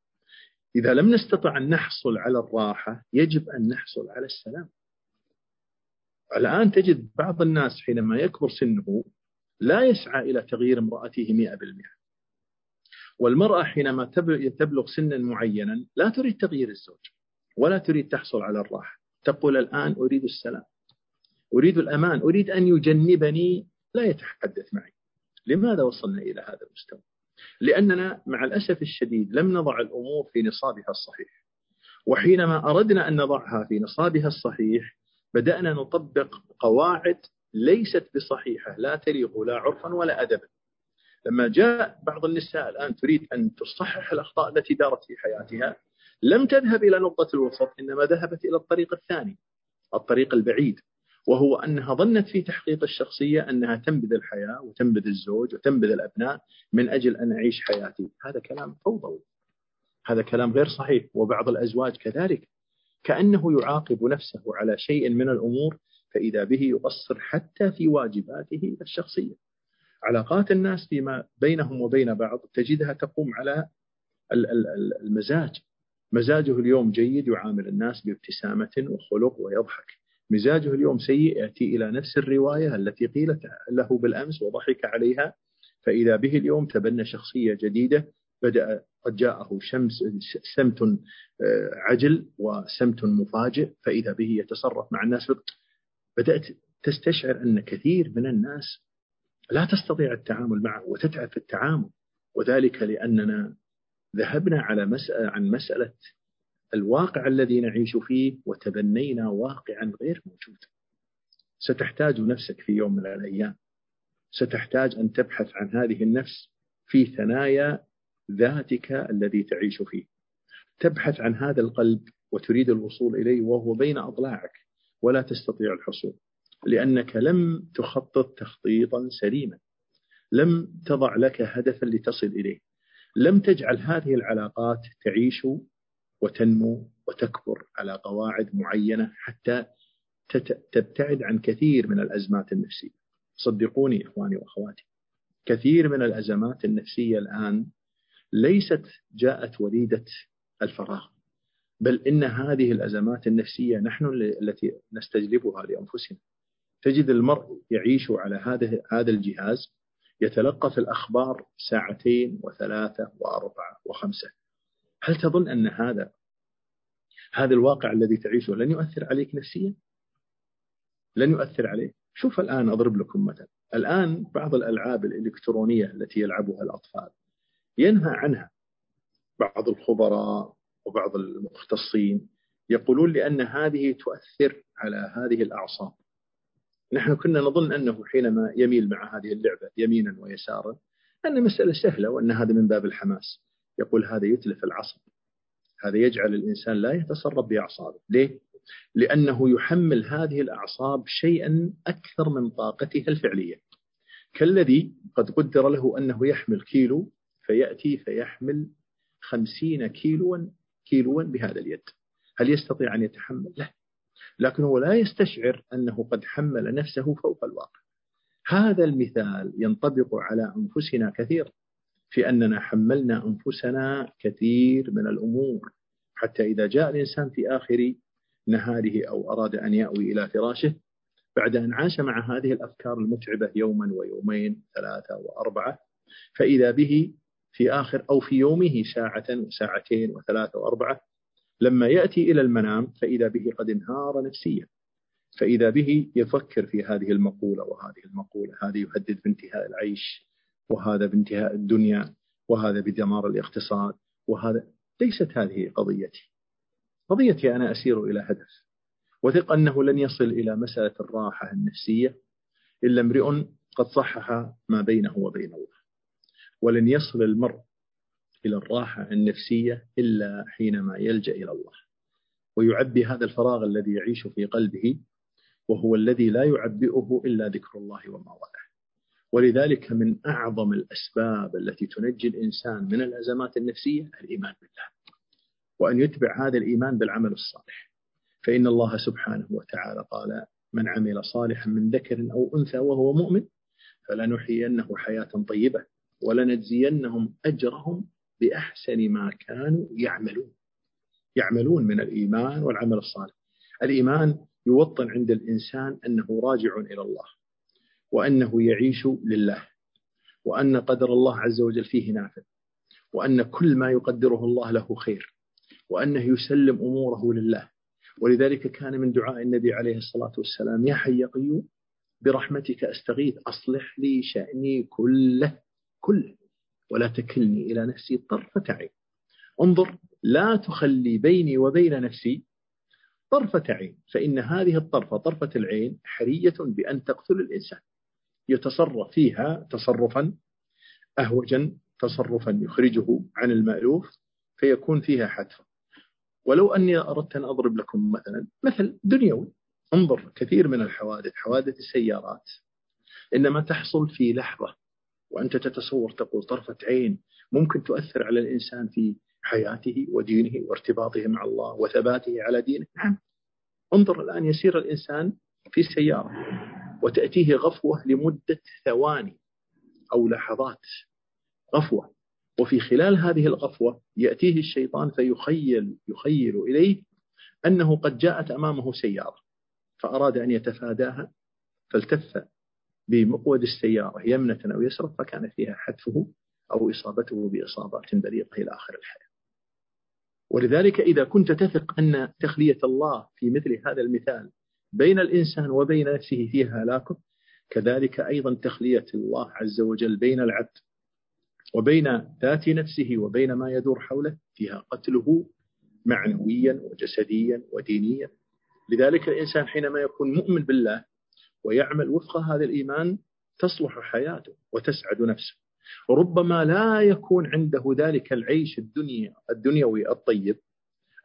إذا لم نستطع أن نحصل على الراحة يجب أن نحصل على السلام. الآن تجد بعض الناس حينما يكبر سنه لا يسعى إلى تغيير امرأته مئة بالمئة. والمرأة حينما تبلغ سنا معينا لا تريد تغيير الزوج ولا تريد تحصل على الراحة. تقول الآن أريد السلام أريد الأمان أريد أن يجنبني لا يتحدث معي. لماذا وصلنا إلى هذا المستوى؟ لأننا مع الأسف الشديد لم نضع الأمور في نصابها الصحيح. وحينما أردنا أن نضعها في نصابها الصحيح بدأنا نطبق قواعد ليست بصحيحة لا تليق لا عرفا ولا أدبا. لما جاء بعض النساء الآن تريد أن تصحح الأخطاء التي دارت في حياتها لم تذهب إلى نقطة الوسط إنما ذهبت إلى الطريق الثاني الطريق البعيد وهو أنها ظنت في تحقيق الشخصية أنها تنبذ الحياة وتنبذ الزوج وتنبذ الأبناء من أجل أن أعيش حياتي. هذا كلام فوضوي. هذا كلام غير صحيح وبعض الأزواج كذلك. كأنه يعاقب نفسه على شيء من الأمور فإذا به يقصر حتى في واجباته الشخصية. علاقات الناس فيما بينهم وبين بعض تجدها تقوم على المزاج. مزاجه اليوم جيد يعامل الناس بابتسامة وخلق ويضحك. مزاجه اليوم سيء يأتي إلى نفس الرواية التي قيلت له بالأمس وضحك عليها. فإذا به اليوم تبنى شخصية جديدة بدأ قد جاءه شمس سمت آه، عجل وسمت مفاجئ. فإذا به يتصرف مع الناس بدأت تستشعر أن كثير من الناس لا تستطيع التعامل معه وتتعب في التعامل. وذلك لأننا ذهبنا على مسألة عن مسألة الواقع الذي نعيش فيه وتبنينا واقعا غير موجود ستحتاج نفسك في يوم من الأيام. ستحتاج أن تبحث عن هذه النفس في ثنايا ذاتك الذي تعيش فيه. تبحث عن هذا القلب وتريد الوصول إليه وهو بين أضلاعك. ولا تستطيع الحصول. لأنك لم تخطط تخطيطا سليما. لم تضع لك هدفا لتصل إليه. لم تجعل هذه العلاقات تعيش وتنمو وتكبر على قواعد معينة حتى تبتعد عن كثير من الأزمات النفسية. صدقوني إخواني وأخواتي كثير من الأزمات النفسية الآن ليست جاءت وليدة الفراغ بل إن هذه الأزمات النفسية نحن التي نستجلبها لأنفسنا. تجد المرء يعيش على هذا هذا الجهاز يتلقف الأخبار ساعتين وثلاثة وأربعة وخمسة. هل تظن أن هذا هذا الواقع الذي تعيشه لن يؤثر عليك نفسيا؟ لن يؤثر عليك؟ شوف الآن أضرب لكم مثلا الآن بعض الألعاب الإلكترونية التي يلعبها الأطفال ينهى عنها. بعض الخبراء وبعض المختصين يقولون لأن هذه تؤثر على هذه الأعصاب. نحن كنا نظن أنه حينما يميل مع هذه اللعبة يمينا ويسارا أن مسألة سهلة وأن هذا من باب الحماس. يقول هذا يتلف العصب. هذا يجعل الإنسان لا يتصرف بأعصابه. ليه؟ لأنه يحمل هذه الأعصاب شيئا أكثر من طاقتها الفعلية. كالذي قد قدر له أنه يحمل كيلو فيأتي فيحمل خمسين كيلوا كيلوا بهذا اليد. هل يستطيع أن يتحمل؟ لا. لكنه لا يستشعر أنه قد حمل نفسه فوق الواقع. هذا المثال ينطبق على أنفسنا كثيرا في أننا حملنا أنفسنا كثير من الأمور. حتى إذا جاء الإنسان في آخر نهاره أو أراد أن يأوي إلى فراشه بعد أن عاش مع هذه الأفكار المتعبة يوما ويومين ثلاثة وأربعة فإذا به في آخر أو في يومه ساعة وساعتين وثلاثة وأربعة لما يأتي إلى المنام فإذا به قد انهار نفسيا. فإذا به يفكر في هذه المقولة وهذه المقولة هذه يهدد بانتهاء العيش وهذا بانتهاء الدنيا وهذا بدمار الاقتصاد وهذا ليست هذه قضيتي. قضيتي أنا أسير إلى هدف. وثق أنه لن يصل إلى مسألة الراحة النفسية إلا امرئ قد صحح ما بينه وبين الله. ولن يصل المرء إلى الراحة النفسية إلا حينما يلجأ إلى الله. ويعبي هذا الفراغ الذي يعيش في قلبه وهو الذي لا يعبئه إلا ذكر الله وما وله ولذلك من أعظم الأسباب التي تنجي الإنسان من الأزمات النفسية الإيمان بالله. وأن يتبع هذا الإيمان بالعمل الصالح. فإن الله سبحانه وتعالى قال من عمل صالحا من ذكر أو أنثى وهو مؤمن فلنحيينه حياة طيبة ولنجزينهم أجرهم بأحسن ما كانوا يعملون. يعملون من الإيمان والعمل الصالح. الإيمان يوطن عند الإنسان أنه راجع إلى الله وأنه يعيش لله وأن قدر الله عز وجل فيه نافذ وأن كل ما يقدره الله له خير وأنه يسلم أموره لله. ولذلك كان من دعاء النبي عليه الصلاة والسلام يا حي يا قيوم برحمتك أستغيث أصلح لي شأني كله كله. ولا تكلني إلى نفسي طرفة عين. انظر لا تخلي بيني وبين نفسي طرفة عين فإن هذه الطرفة طرفة العين حرية بأن تقتل الإنسان. يتصرف فيها تصرفا أهوجا تصرفا يخرجه عن المألوف فيكون فيها حتف ولو أني أردت أن أضرب لكم مثلا مثل دنيوي. انظر كثير من الحوادث حوادث السيارات. إنما تحصل في لحظة وأنت تتصور تقول طرفة عين ممكن تؤثر على الإنسان في حياته ودينه وارتباطه مع الله وثباته على دينه. نعم. انظر الآن يسير الإنسان في سيارة وتأتيه غفوة لمدة ثواني أو لحظات غفوة. وفي خلال هذه الغفوة يأتيه الشيطان فيخيل يخيل إليه أنه قد جاءت أمامه سيارة فأراد أن يتفاداها فالتف بمقود السيارة يمنة أو يسرة فكان فيها حتفه أو إصابته بإصابات بليغة إلى آخر الحياة. ولذلك إذا كنت تثق أن تخلية الله في مثل هذا المثال بين الإنسان وبين نفسه فيها هلاكة كذلك أيضا تخلية الله عز وجل بين العبد وبين ذات نفسه وبين ما يدور حوله فيها قتله معنويا وجسديا ودينيا. لذلك الإنسان حينما يكون مؤمن بالله ويعمل وفق هذا الإيمان تصلح حياته وتسعد نفسه. وربما لا يكون عنده ذلك العيش الدنيا الدنيوي الطيب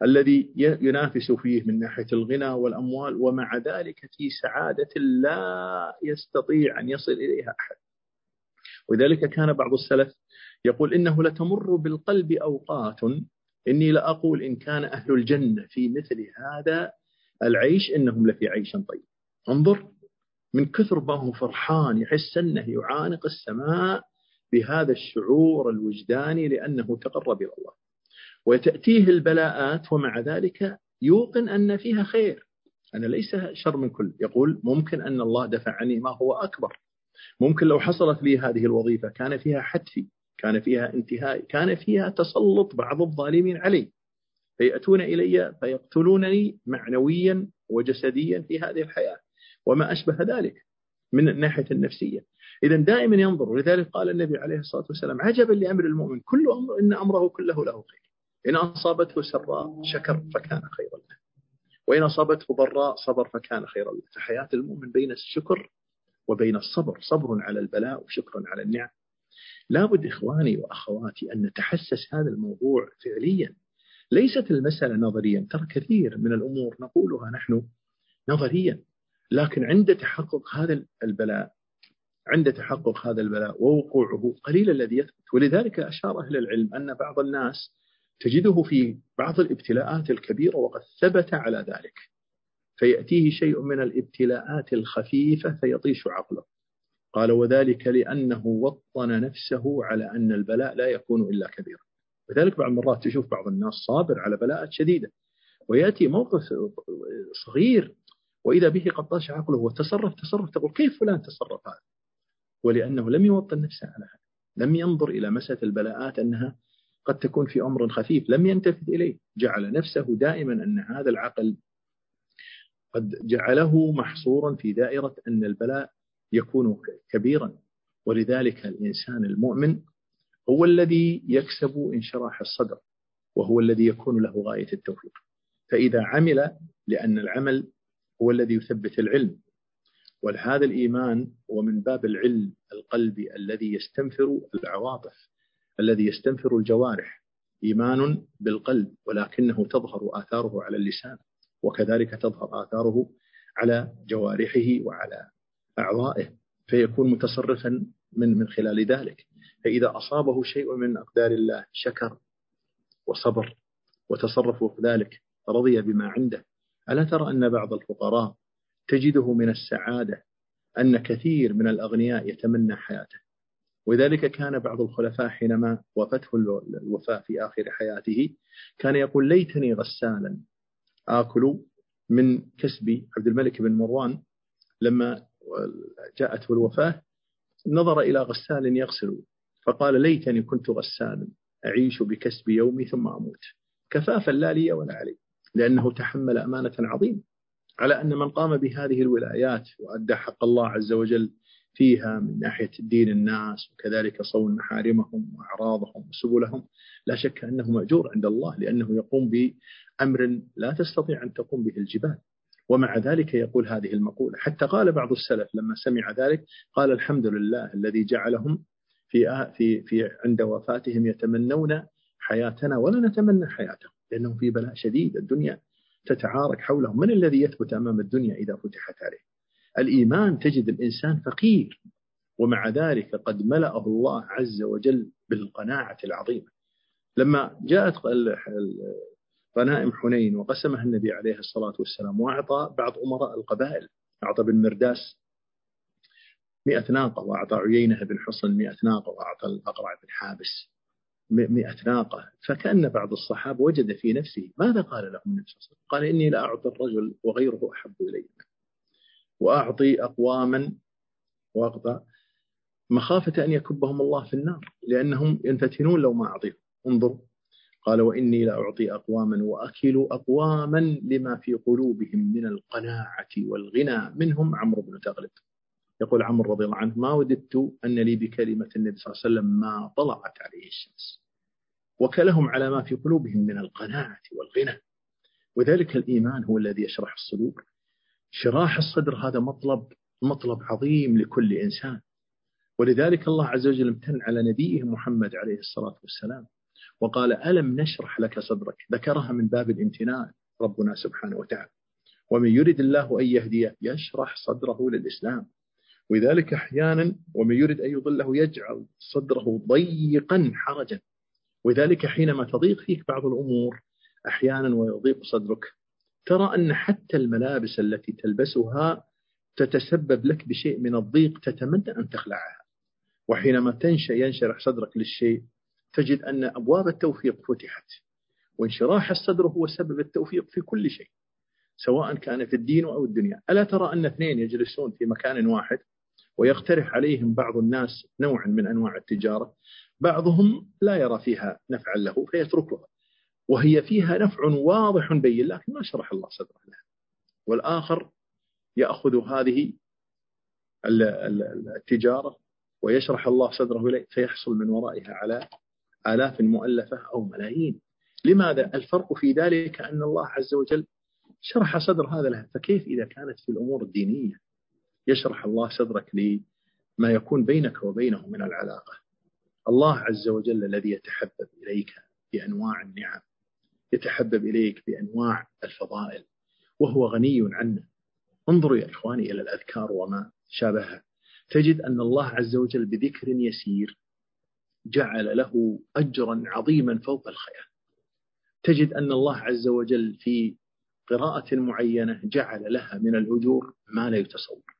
الذي ينافس فيه من ناحية الغنى والأموال ومع ذلك في سعادة لا يستطيع أن يصل إليها أحد. ولذلك كان بعض السلف يقول إنه لتمر بالقلب أوقات. إني لأقول إن كان أهل الجنة في مثل هذا العيش إنهم لفي عيش طيب. انظر من كثر ما هو فرحان يحس أنه يعانق السماء بهذا الشعور الوجداني لأنه تقرب إلى الله. وتأتيه البلاءات ومع ذلك يوقن أن فيها خير. أنا ليس شر من كل. يقول ممكن أن الله دفع عني ما هو أكبر. ممكن لو حصلت لي هذه الوظيفة كان فيها حتفي كان فيها انتهاء كان فيها تسلط بعض الظالمين علي. فيأتون إلي فيقتلونني معنويا وجسديا في هذه الحياة. وما أشبه ذلك من الناحية النفسية. إذا دائما ينظر ولذلك قال النبي عليه الصلاة والسلام عجبا لأمر المؤمن كل أمر إن أمره كله له خير. إن أصابته سراء شكر فكان خيرا له. وإن أصابته ضراء صبر فكان خيرا له. فحياة المؤمن بين الشكر وبين الصبر. صبر على البلاء وشكر على النعم. لابد إخواني وأخواتي أن نتحسس هذا الموضوع فعليا. ليست المسألة نظريا ترى كثير من الأمور نقولها نحن نظريا. لكن عند تحقق هذا البلاء عند تحقق هذا البلاء ووقوعه قليل الذي يثبت. ولذلك أشار أهل العلم أن بعض الناس تجده في بعض الابتلاءات الكبيرة وقد ثبت على ذلك. فيأتيه شيء من الابتلاءات الخفيفة فيطيش عقله. قال وذلك لأنه وطن نفسه على أن البلاء لا يكون إلا كبيرا. وذلك بعض المرات تشوف بعض الناس صابر على بلاءات شديدة. ويأتي موقف صغير وإذا به قد طاش عقله وتصرف تصرف تقول كيف فلان تصرف هذا؟ ولأنه لم يوطن نفسه على هذا لم ينظر إلى مسألة البلاءات أنها قد تكون في أمر خفيف لم ينتفذ إليه جعل نفسه دائما أن هذا العقل قد جعله محصورا في دائرة أن البلاء يكون كبيرا. ولذلك الإنسان المؤمن هو الذي يكسب انشراح الصدر وهو الذي يكون له غاية التوفيق. فإذا عمل لأن العمل هو الذي يثبت العلم. وهذا الإيمان هو من باب العلم القلبي الذي يستنفر العواطف الذي يستنفر الجوارح. إيمان بالقلب ولكنه تظهر آثاره على اللسان وكذلك تظهر آثاره على جوارحه وعلى أعضائه فيكون متصرفا من من خلال ذلك. فإذا أصابه شيء من أقدار الله شكر وصبر وتصرف ذلك رضي بما عنده ألا ترى أن بعض الفقراء تجده من السعادة أن كثير من الأغنياء يتمنى حياته؟ ولذلك كان بعض الخلفاء حينما وفته الوفاة في آخر حياته كان يقول ليتني غسالا آكل من كسب عبد الملك بن مروان لما جاءته الوفاة نظر إلى غسال يغسل فقال ليتني كنت غسالا أعيش بكسب يومي ثم أموت. كفافا لا لي ولا علي. لأنه تحمل أمانة عظيمة على أن من قام بهذه الولايات وأدى حق الله عز وجل فيها من ناحية دين الناس وكذلك صون محارمهم وأعراضهم وسبلهم لا شك أنه مأجور عند الله لأنه يقوم بأمر لا تستطيع أن تقوم به الجبال. ومع ذلك يقول هذه المقولة. حتى قال بعض السلف لما سمع ذلك قال الحمد لله الذي جعلهم في في في عند وفاتهم يتمنون حياتنا ولا نتمنى حياتهم. لأنهم في بلاء شديد الدنيا تتعارك حولهم من الذي يثبت أمام الدنيا إذا فتحت عليه؟ الإيمان تجد الإنسان فقير. ومع ذلك قد ملأه الله عز وجل بالقناعة العظيمة. لما جاءت غنائم حنين وقسمها النبي عليه الصلاة والسلام وأعطى بعض أمراء القبائل أعطى بن مرداس مئة ناقة وأعطى عيينة بن حصن مئة ناقة وأعطى الأقرع بن حابس. مئة ناقة. فكأن بعض الصحابة وجد في نفسه ماذا قال لهم النبي صلى الله عليه وسلم؟ قال إني لا أعطي الرجل وغيره أحب إلي وأعطي أقواما وأقطع مخافة أن يكبهم الله في النار لأنهم ينفتنون لو ما أعطيهم. انظروا. قال وإني لأعطي أقواما وأكل أقواما لما في قلوبهم من القناعة والغنى منهم عمرو بن تغلب. يقول عمرو رضي الله عنه ما وددت أن لي بكلمة النبي صلى الله عليه وسلم ما طلعت عليه الشمس. وكلهم على ما في قلوبهم من القناعة والغنى. وذلك الإيمان هو الذي يشرح الصدور. شراح الصدر هذا مطلب مطلب عظيم لكل إنسان. ولذلك الله عز وجل امتن على نبيه محمد عليه الصلاة والسلام وقال ألم نشرح لك صدرك؟ ذكرها من باب الامتنان ربنا سبحانه وتعالى. ومن يرد الله أن يهديه يشرح صدره للإسلام. ولذلك أحيانا ومن يرد أن يضله يجعل صدره ضيقا حرجا. ولذلك حينما تضيق فيك بعض الأمور أحيانا ويضيق صدرك ترى أن حتى الملابس التي تلبسها تتسبب لك بشيء من الضيق تتمنى أن تخلعها. وحينما تنشأ ينشرح صدرك للشيء تجد أن أبواب التوفيق فتحت وانشراح الصدر هو سبب التوفيق في كل شيء سواء كان في الدين أو الدنيا. ألا ترى أن اثنين يجلسون في مكان واحد؟ ويقترح عليهم بعض الناس نوعا من أنواع التجارة بعضهم لا يرى فيها نفعا له فيتركها وهي فيها نفع واضح بين لكن ما شرح الله صدره لها. والآخر يأخذ هذه التجارة ويشرح الله صدره إليه فيحصل من ورائها على آلاف مؤلفة أو ملايين. لماذا؟ الفرق في ذلك أن الله عز وجل شرح صدر هذا له فكيف إذا كانت في الأمور الدينية يشرح الله صدرك لما يكون بينك وبينه من العلاقة. الله عز وجل الذي يتحبب إليك بأنواع النعم يتحبب إليك بأنواع الفضائل وهو غني عنا انظروا يا إخواني إلى الأذكار وما شابهها. تجد أن الله عز وجل بذكر يسير جعل له أجرا عظيما فوق الخيال. تجد أن الله عز وجل في قراءة معينة جعل لها من الأجور ما لا يتصور.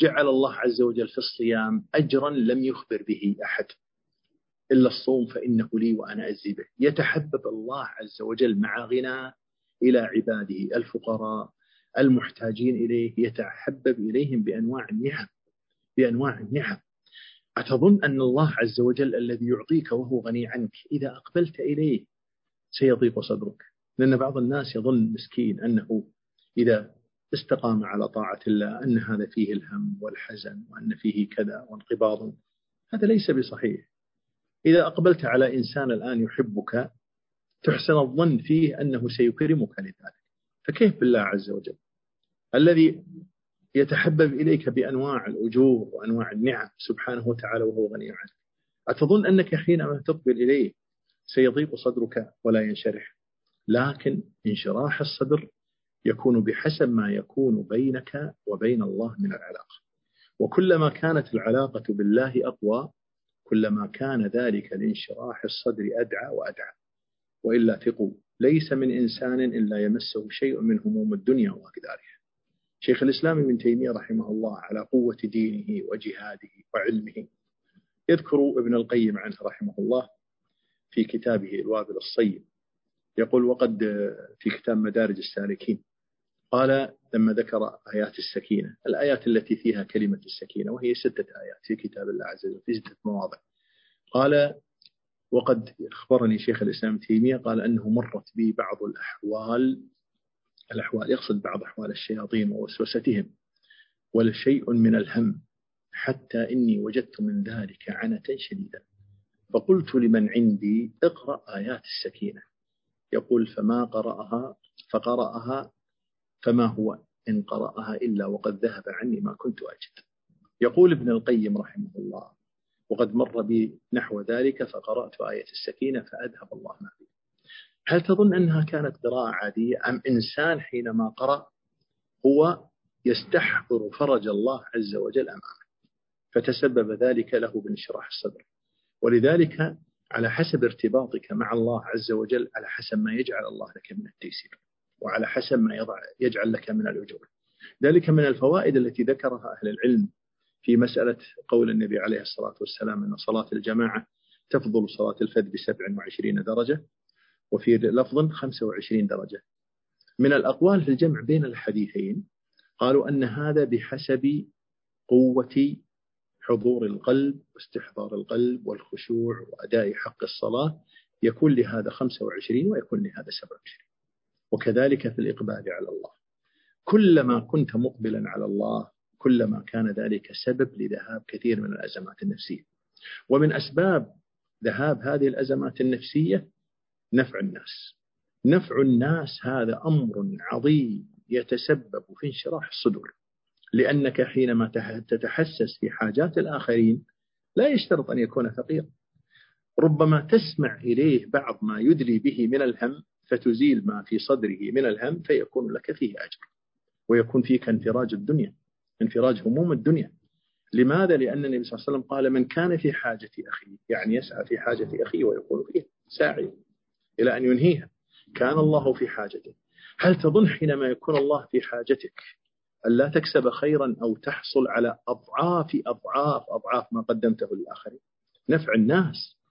جعل الله عز وجل في الصيام أجرا لم يخبر به أحد إلا الصوم فإنه لي وأنا أجزي به. يتحبب الله عز وجل مع غنى إلى عباده الفقراء المحتاجين إليه يتحبب إليهم بأنواع النعم بأنواع النعم. أتظن أن الله عز وجل الذي يعطيك وهو غني عنك إذا أقبلت إليه سيضيق صدرك. لأن بعض الناس يظن مسكين أنه إذا استقام على طاعة الله أن هذا فيه الهم والحزن وأن فيه كذا وانقباض. هذا ليس بصحيح. إذا أقبلت على إنسان الآن يحبك تحسن الظن فيه أنه سيكرمك لذلك. فكيف بالله عز وجل؟ الذي يتحبب إليك بأنواع الأجور وأنواع النعم سبحانه وتعالى وهو غني عنك. أتظن أنك حينما تقبل إليه سيضيق صدرك ولا ينشرح. لكن انشراح الصدر يكون بحسب ما يكون بينك وبين الله من العلاقة. وكلما كانت العلاقة بالله أقوى كلما كان ذلك الانشراح الصدر أدعى وأدعى. وإلا ثقوا ليس من إنسان إلا يمسه شيء من هموم الدنيا وأقدارها شيخ الإسلام ابن تيمية رحمه الله على قوة دينه وجهاده وعلمه. يذكر ابن القيم عنه رحمه الله في كتابه الوابل الصيب. يقول وقد في كتاب مدارج السالكين قال لما ذكر آيات السكينة الآيات التي فيها كلمة السكينة وهي ستة آيات في كتاب الله عز وجل في ستة مواضع. قال وقد أخبرني شيخ الإسلام تيمية قال أنه مرت بي بعض الأحوال الأحوال يقصد بعض أحوال الشياطين ووسوستهم ولشيء من الهم حتى إني وجدت من ذلك عنة شديدة. فقلت لمن عندي اقرأ آيات السكينة. يقول فما قرأها؟ فقرأها فما هو إن قرأها إلا وقد ذهب عني ما كنت أجد. يقول ابن القيم رحمه الله وقد مر بي نحو ذلك فقرأت آية السكينة فأذهب الله ما بي. هل تظن أنها كانت قراءة عادية؟ أم إنسان حينما قرأ هو يستحضر فرج الله عز وجل أمامه فتسبب ذلك له بانشراح الصدر. ولذلك على حسب ارتباطك مع الله عز وجل على حسب ما يجعل الله لك من التيسير. وعلى حسب ما يضع يجعل لك من الأجور. ذلك من الفوائد التي ذكرها أهل العلم في مسألة قول النبي عليه الصلاة والسلام أن صلاة الجماعة تفضل صلاة الفذ ب 27 درجة وفي لفظ 25 درجة. من الأقوال في الجمع بين الحديثين قالوا أن هذا بحسب قوة حضور القلب واستحضار القلب والخشوع وأداء حق الصلاة يكون لهذا 25 ويكون لهذا 27 وكذلك في الإقبال على الله. كلما كنت مقبلا على الله كلما كان ذلك سبب لذهاب كثير من الأزمات النفسية. ومن أسباب ذهاب هذه الأزمات النفسية نفع الناس. نفع الناس هذا أمر عظيم يتسبب في انشراح الصدور. لأنك حينما تتحسس في حاجات الآخرين لا يشترط أن يكون فقيرا. ربما تسمع إليه بعض ما يدلي به من الهم فتزيل ما في صدره من الهم فيكون لك فيه أجر ويكون فيك انفراج الدنيا انفراج هموم الدنيا. لماذا؟ لأن النبي صلى الله عليه وسلم قال من كان في حاجة أخيه يعني يسعى في حاجة أخيه ويقول فيه ساعي إلى أن ينهيها. كان الله في حاجته. هل تظن حينما يكون الله في حاجتك أن لا تكسب خيرا أو تحصل على أضعاف أضعاف أضعاف ما قدمته للآخرين؟ نفع الناس.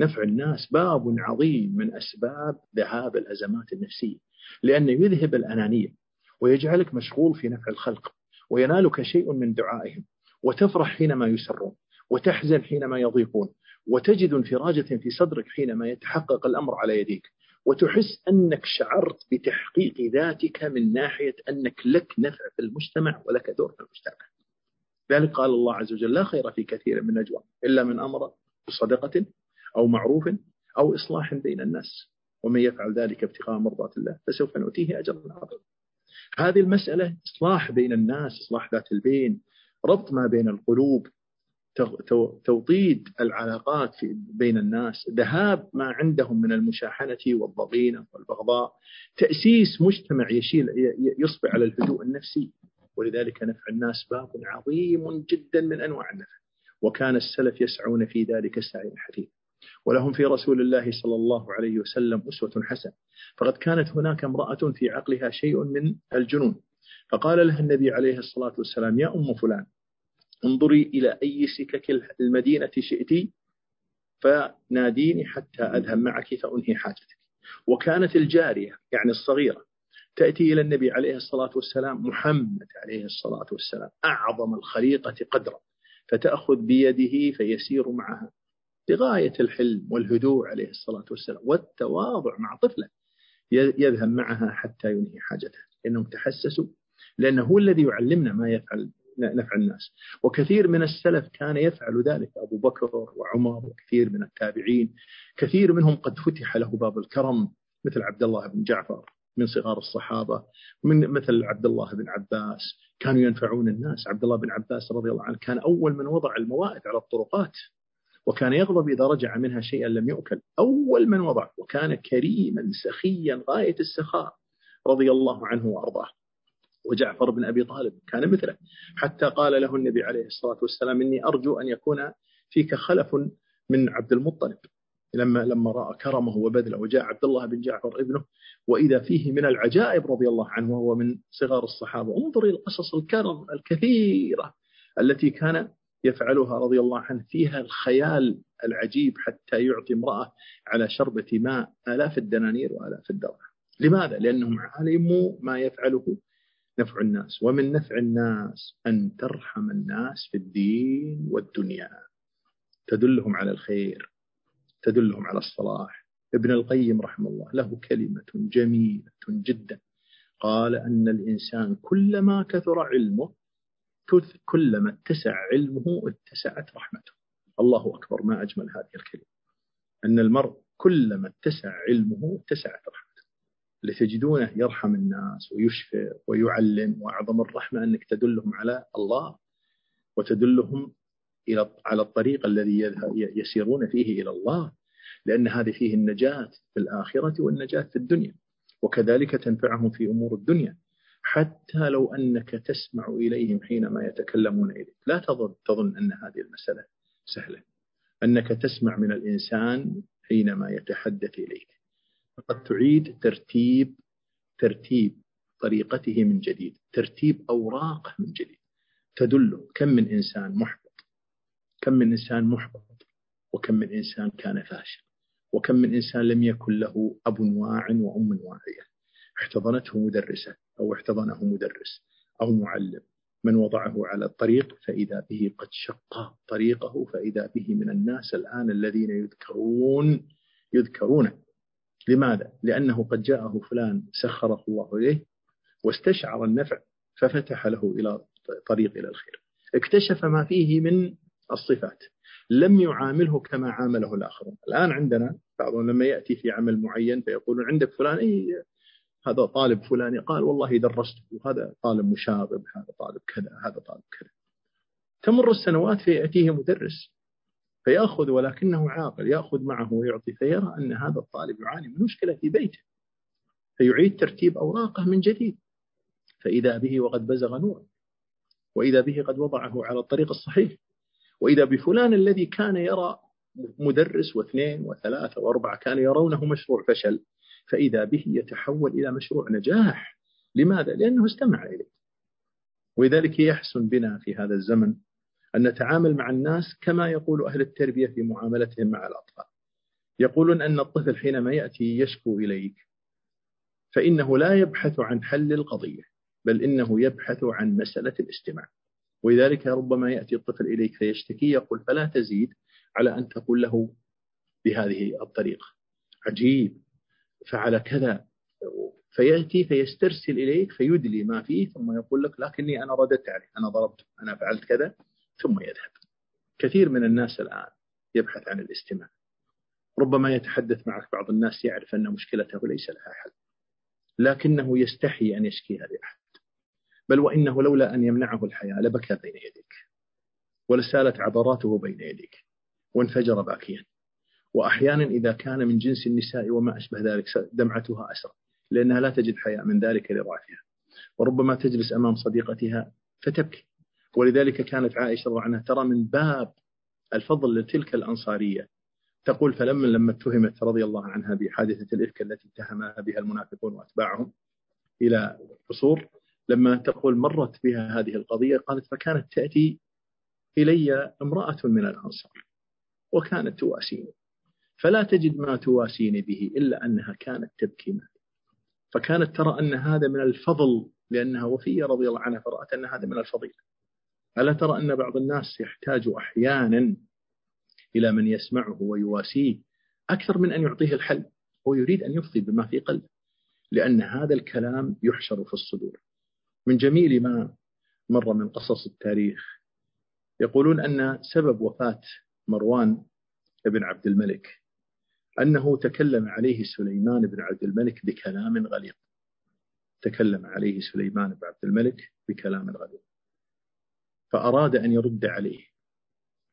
نفع الناس باب عظيم من أسباب ذهاب الأزمات النفسية لأنه يذهب الأنانية ويجعلك مشغول في نفع الخلق وينالك شيء من دعائهم وتفرح حينما يسرون وتحزن حينما يضيقون وتجد انفراجة في صدرك حينما يتحقق الأمر على يديك وتحس أنك شعرت بتحقيق ذاتك من ناحية أنك لك نفع في المجتمع ولك دور في المجتمع. ذلك قال الله عز وجل لا خير في كثير من نجوى إلا من أمر بصدقة أو معروف أو إصلاح بين الناس ومن يفعل ذلك ابتغاء مرضات الله فسوف نؤتيه أجرا عظيما. هذه المسألة إصلاح بين الناس إصلاح ذات البين ربط ما بين القلوب توطيد العلاقات بين الناس ذهاب ما عندهم من المشاحنة والضغينة والبغضاء تأسيس مجتمع يشيل يصبح على الهدوء النفسي. ولذلك نفع الناس باب عظيم جدا من أنواع النفع. وكان السلف يسعون في ذلك السعي الحثيث ولهم في رسول الله صلى الله عليه وسلم أسوة حسنة. فقد كانت هناك امرأة في عقلها شيء من الجنون. فقال لها النبي عليه الصلاة والسلام يا أم فلان انظري إلى أي سكك المدينة شئت فناديني حتى أذهب معك فأنهي حاجتك. وكانت الجارية يعني الصغيرة تأتي إلى النبي عليه الصلاة والسلام محمد عليه الصلاة والسلام أعظم الخليقة قدرا فتأخذ بيده فيسير معها. بغاية الحلم والهدوء عليه الصلاة والسلام والتواضع مع طفله يذهب معها حتى ينهي حاجته لأنهم تحسسوا لأنه هو الذي يعلمنا ما يفعل نفع الناس. وكثير من السلف كان يفعل ذلك أبو بكر وعمر وكثير من التابعين كثير منهم قد فتح له باب الكرم مثل عبد الله بن جعفر من صغار الصحابة من مثل عبد الله بن عباس كانوا ينفعون الناس. عبد الله بن عباس رضي الله عنه كان أول من وضع الموائد على الطرقات. وكان يغضب إذا رجع منها شيئا لم يؤكل. أول من وضع وكان كريما سخيا غاية السخاء رضي الله عنه وأرضاه. وجعفر بن أبي طالب كان مثله حتى قال له النبي عليه الصلاة والسلام إني أرجو أن يكون فيك خلف من عبد المطلب. لما لما رأى كرمه وبذله وجاء عبد الله بن جعفر ابنه وإذا فيه من العجائب رضي الله عنه وهو من صغار الصحابة. انظر إلى القصص الكرم الكثيرة التي كان يفعلها رضي الله عنه فيها الخيال العجيب حتى يعطي امرأة على شربة ماء آلاف الدنانير وآلاف الدرهم. لماذا؟ لأنهم علموا ما يفعله نفع الناس. ومن نفع الناس أن ترحم الناس في الدين والدنيا. تدلهم على الخير تدلهم على الصلاح. ابن القيم رحمه الله له كلمة جميلة جدا. قال أن الإنسان كلما كثر علمه كلما اتسع علمه اتسعت رحمته. الله أكبر ما أجمل هذه الكلمة. أن المرء كلما اتسع علمه اتسعت رحمته. اللي تجدونه يرحم الناس ويشفق ويعلم وأعظم الرحمة أنك تدلهم على الله وتدلهم إلى على الطريق الذي يسيرون فيه إلى الله لأن هذه فيه النجاة في الآخرة والنجاة في الدنيا. وكذلك تنفعهم في أمور الدنيا. حتى لو أنك تسمع إليهم حينما يتكلمون إليك. لا تظن, تظن أن هذه المسألة سهلة. أنك تسمع من الإنسان حينما يتحدث إليك. فقد تعيد ترتيب ترتيب طريقته من جديد. ترتيب أوراقه من جديد. تدل كم من إنسان محبط كم من إنسان محبط وكم من إنسان كان فاشل وكم من إنسان لم يكن له أب واع وأم واعية. احتضنته مدرسة أو احتضنه مدرس أو معلم. من وضعه على الطريق فإذا به قد شق طريقه فإذا به من الناس الآن الذين يذكرون يذكرون لماذا؟ لأنه قد جاءه فلان سخره الله إليه واستشعر النفع ففتح له إلى طريق إلى الخير. اكتشف ما فيه من الصفات. لم يعامله كما عامله الآخرون. الآن عندنا بعضهم لما يأتي في عمل معين فيقولون عندك فلان أي هذا طالب فلاني قال والله درسته هذا طالب مشاغب هذا طالب كذا هذا طالب كذا. تمر السنوات فيأتيه مدرس فيأخذ ولكنه عاقل يأخذ معه ويعطي فيرى أن هذا الطالب يعاني من مشكلة في بيته فيعيد ترتيب أوراقه من جديد. فإذا به وقد بزغ نورا وإذا به قد وضعه على الطريق الصحيح وإذا بفلان الذي كان يرى مدرس واثنين وثلاثة وأربعة كانوا يرونه مشروع فشل فإذا به يتحول إلى مشروع نجاح. لماذا؟ لأنه استمع إليه. ولذلك يحسن بنا في هذا الزمن أن نتعامل مع الناس كما يقول أهل التربية في معاملتهم مع الأطفال. يقولون أن الطفل حينما يأتي يشكو إليك فإنه لا يبحث عن حل القضية بل إنه يبحث عن مسألة الاستماع. ولذلك ربما يأتي الطفل إليك فيشتكي يقول فلا تزيد على أن تقول له بهذه الطريقة. عجيب. فعل كذا فيأتي فيسترسل إليك فيدلي ما فيه ثم يقول لك لكني أنا رددت عليه أنا ضربت أنا فعلت كذا ثم يذهب. كثير من الناس الآن يبحث عن الاستماع. ربما يتحدث معك بعض الناس يعرف أن مشكلته ليس لها حل. لكنه يستحي أن يشكيها لأحد بل وإنه لولا أن يمنعه الحياة لبكى بين يديك. ولسالت عبراته بين يديك. وانفجر باكيا. وأحيانا إذا كان من جنس النساء وما أشبه ذلك دمعتها أسرع لأنها لا تجد حياء من ذلك لضعفها. وربما تجلس أمام صديقتها فتبكي. ولذلك كانت عائشة رضي عنها ترى من باب الفضل لتلك الأنصارية تقول فلما لما اتهمت رضي الله عنها بحادثة الإفك التي اتهمها بها المنافقون وأتباعهم إلى قصور لما تقول مرت بها هذه القضية قالت فكانت تأتي إلي امرأة من الأنصار وكانت تواسيني فلا تجد ما تواسيني به إلا أنها كانت تبكي معي فكانت ترى أن هذا من الفضل لأنها وفية رضي الله عنها فرأت أن هذا من الفضيلة. ألا ترى أن بعض الناس يحتاج أحيانا إلى من يسمعه ويواسيه أكثر من أن يعطيه الحل هو يريد أن يفضي بما في قلبه لأن هذا الكلام يحشر في الصدور. من جميل ما مر من قصص التاريخ يقولون أن سبب وفاة مروان بن عبد الملك أنه تكلم عليه سليمان بن عبد الملك بكلام غليظ. تكلم عليه سليمان بن عبد الملك بكلام غليظ. فأراد أن يرد عليه.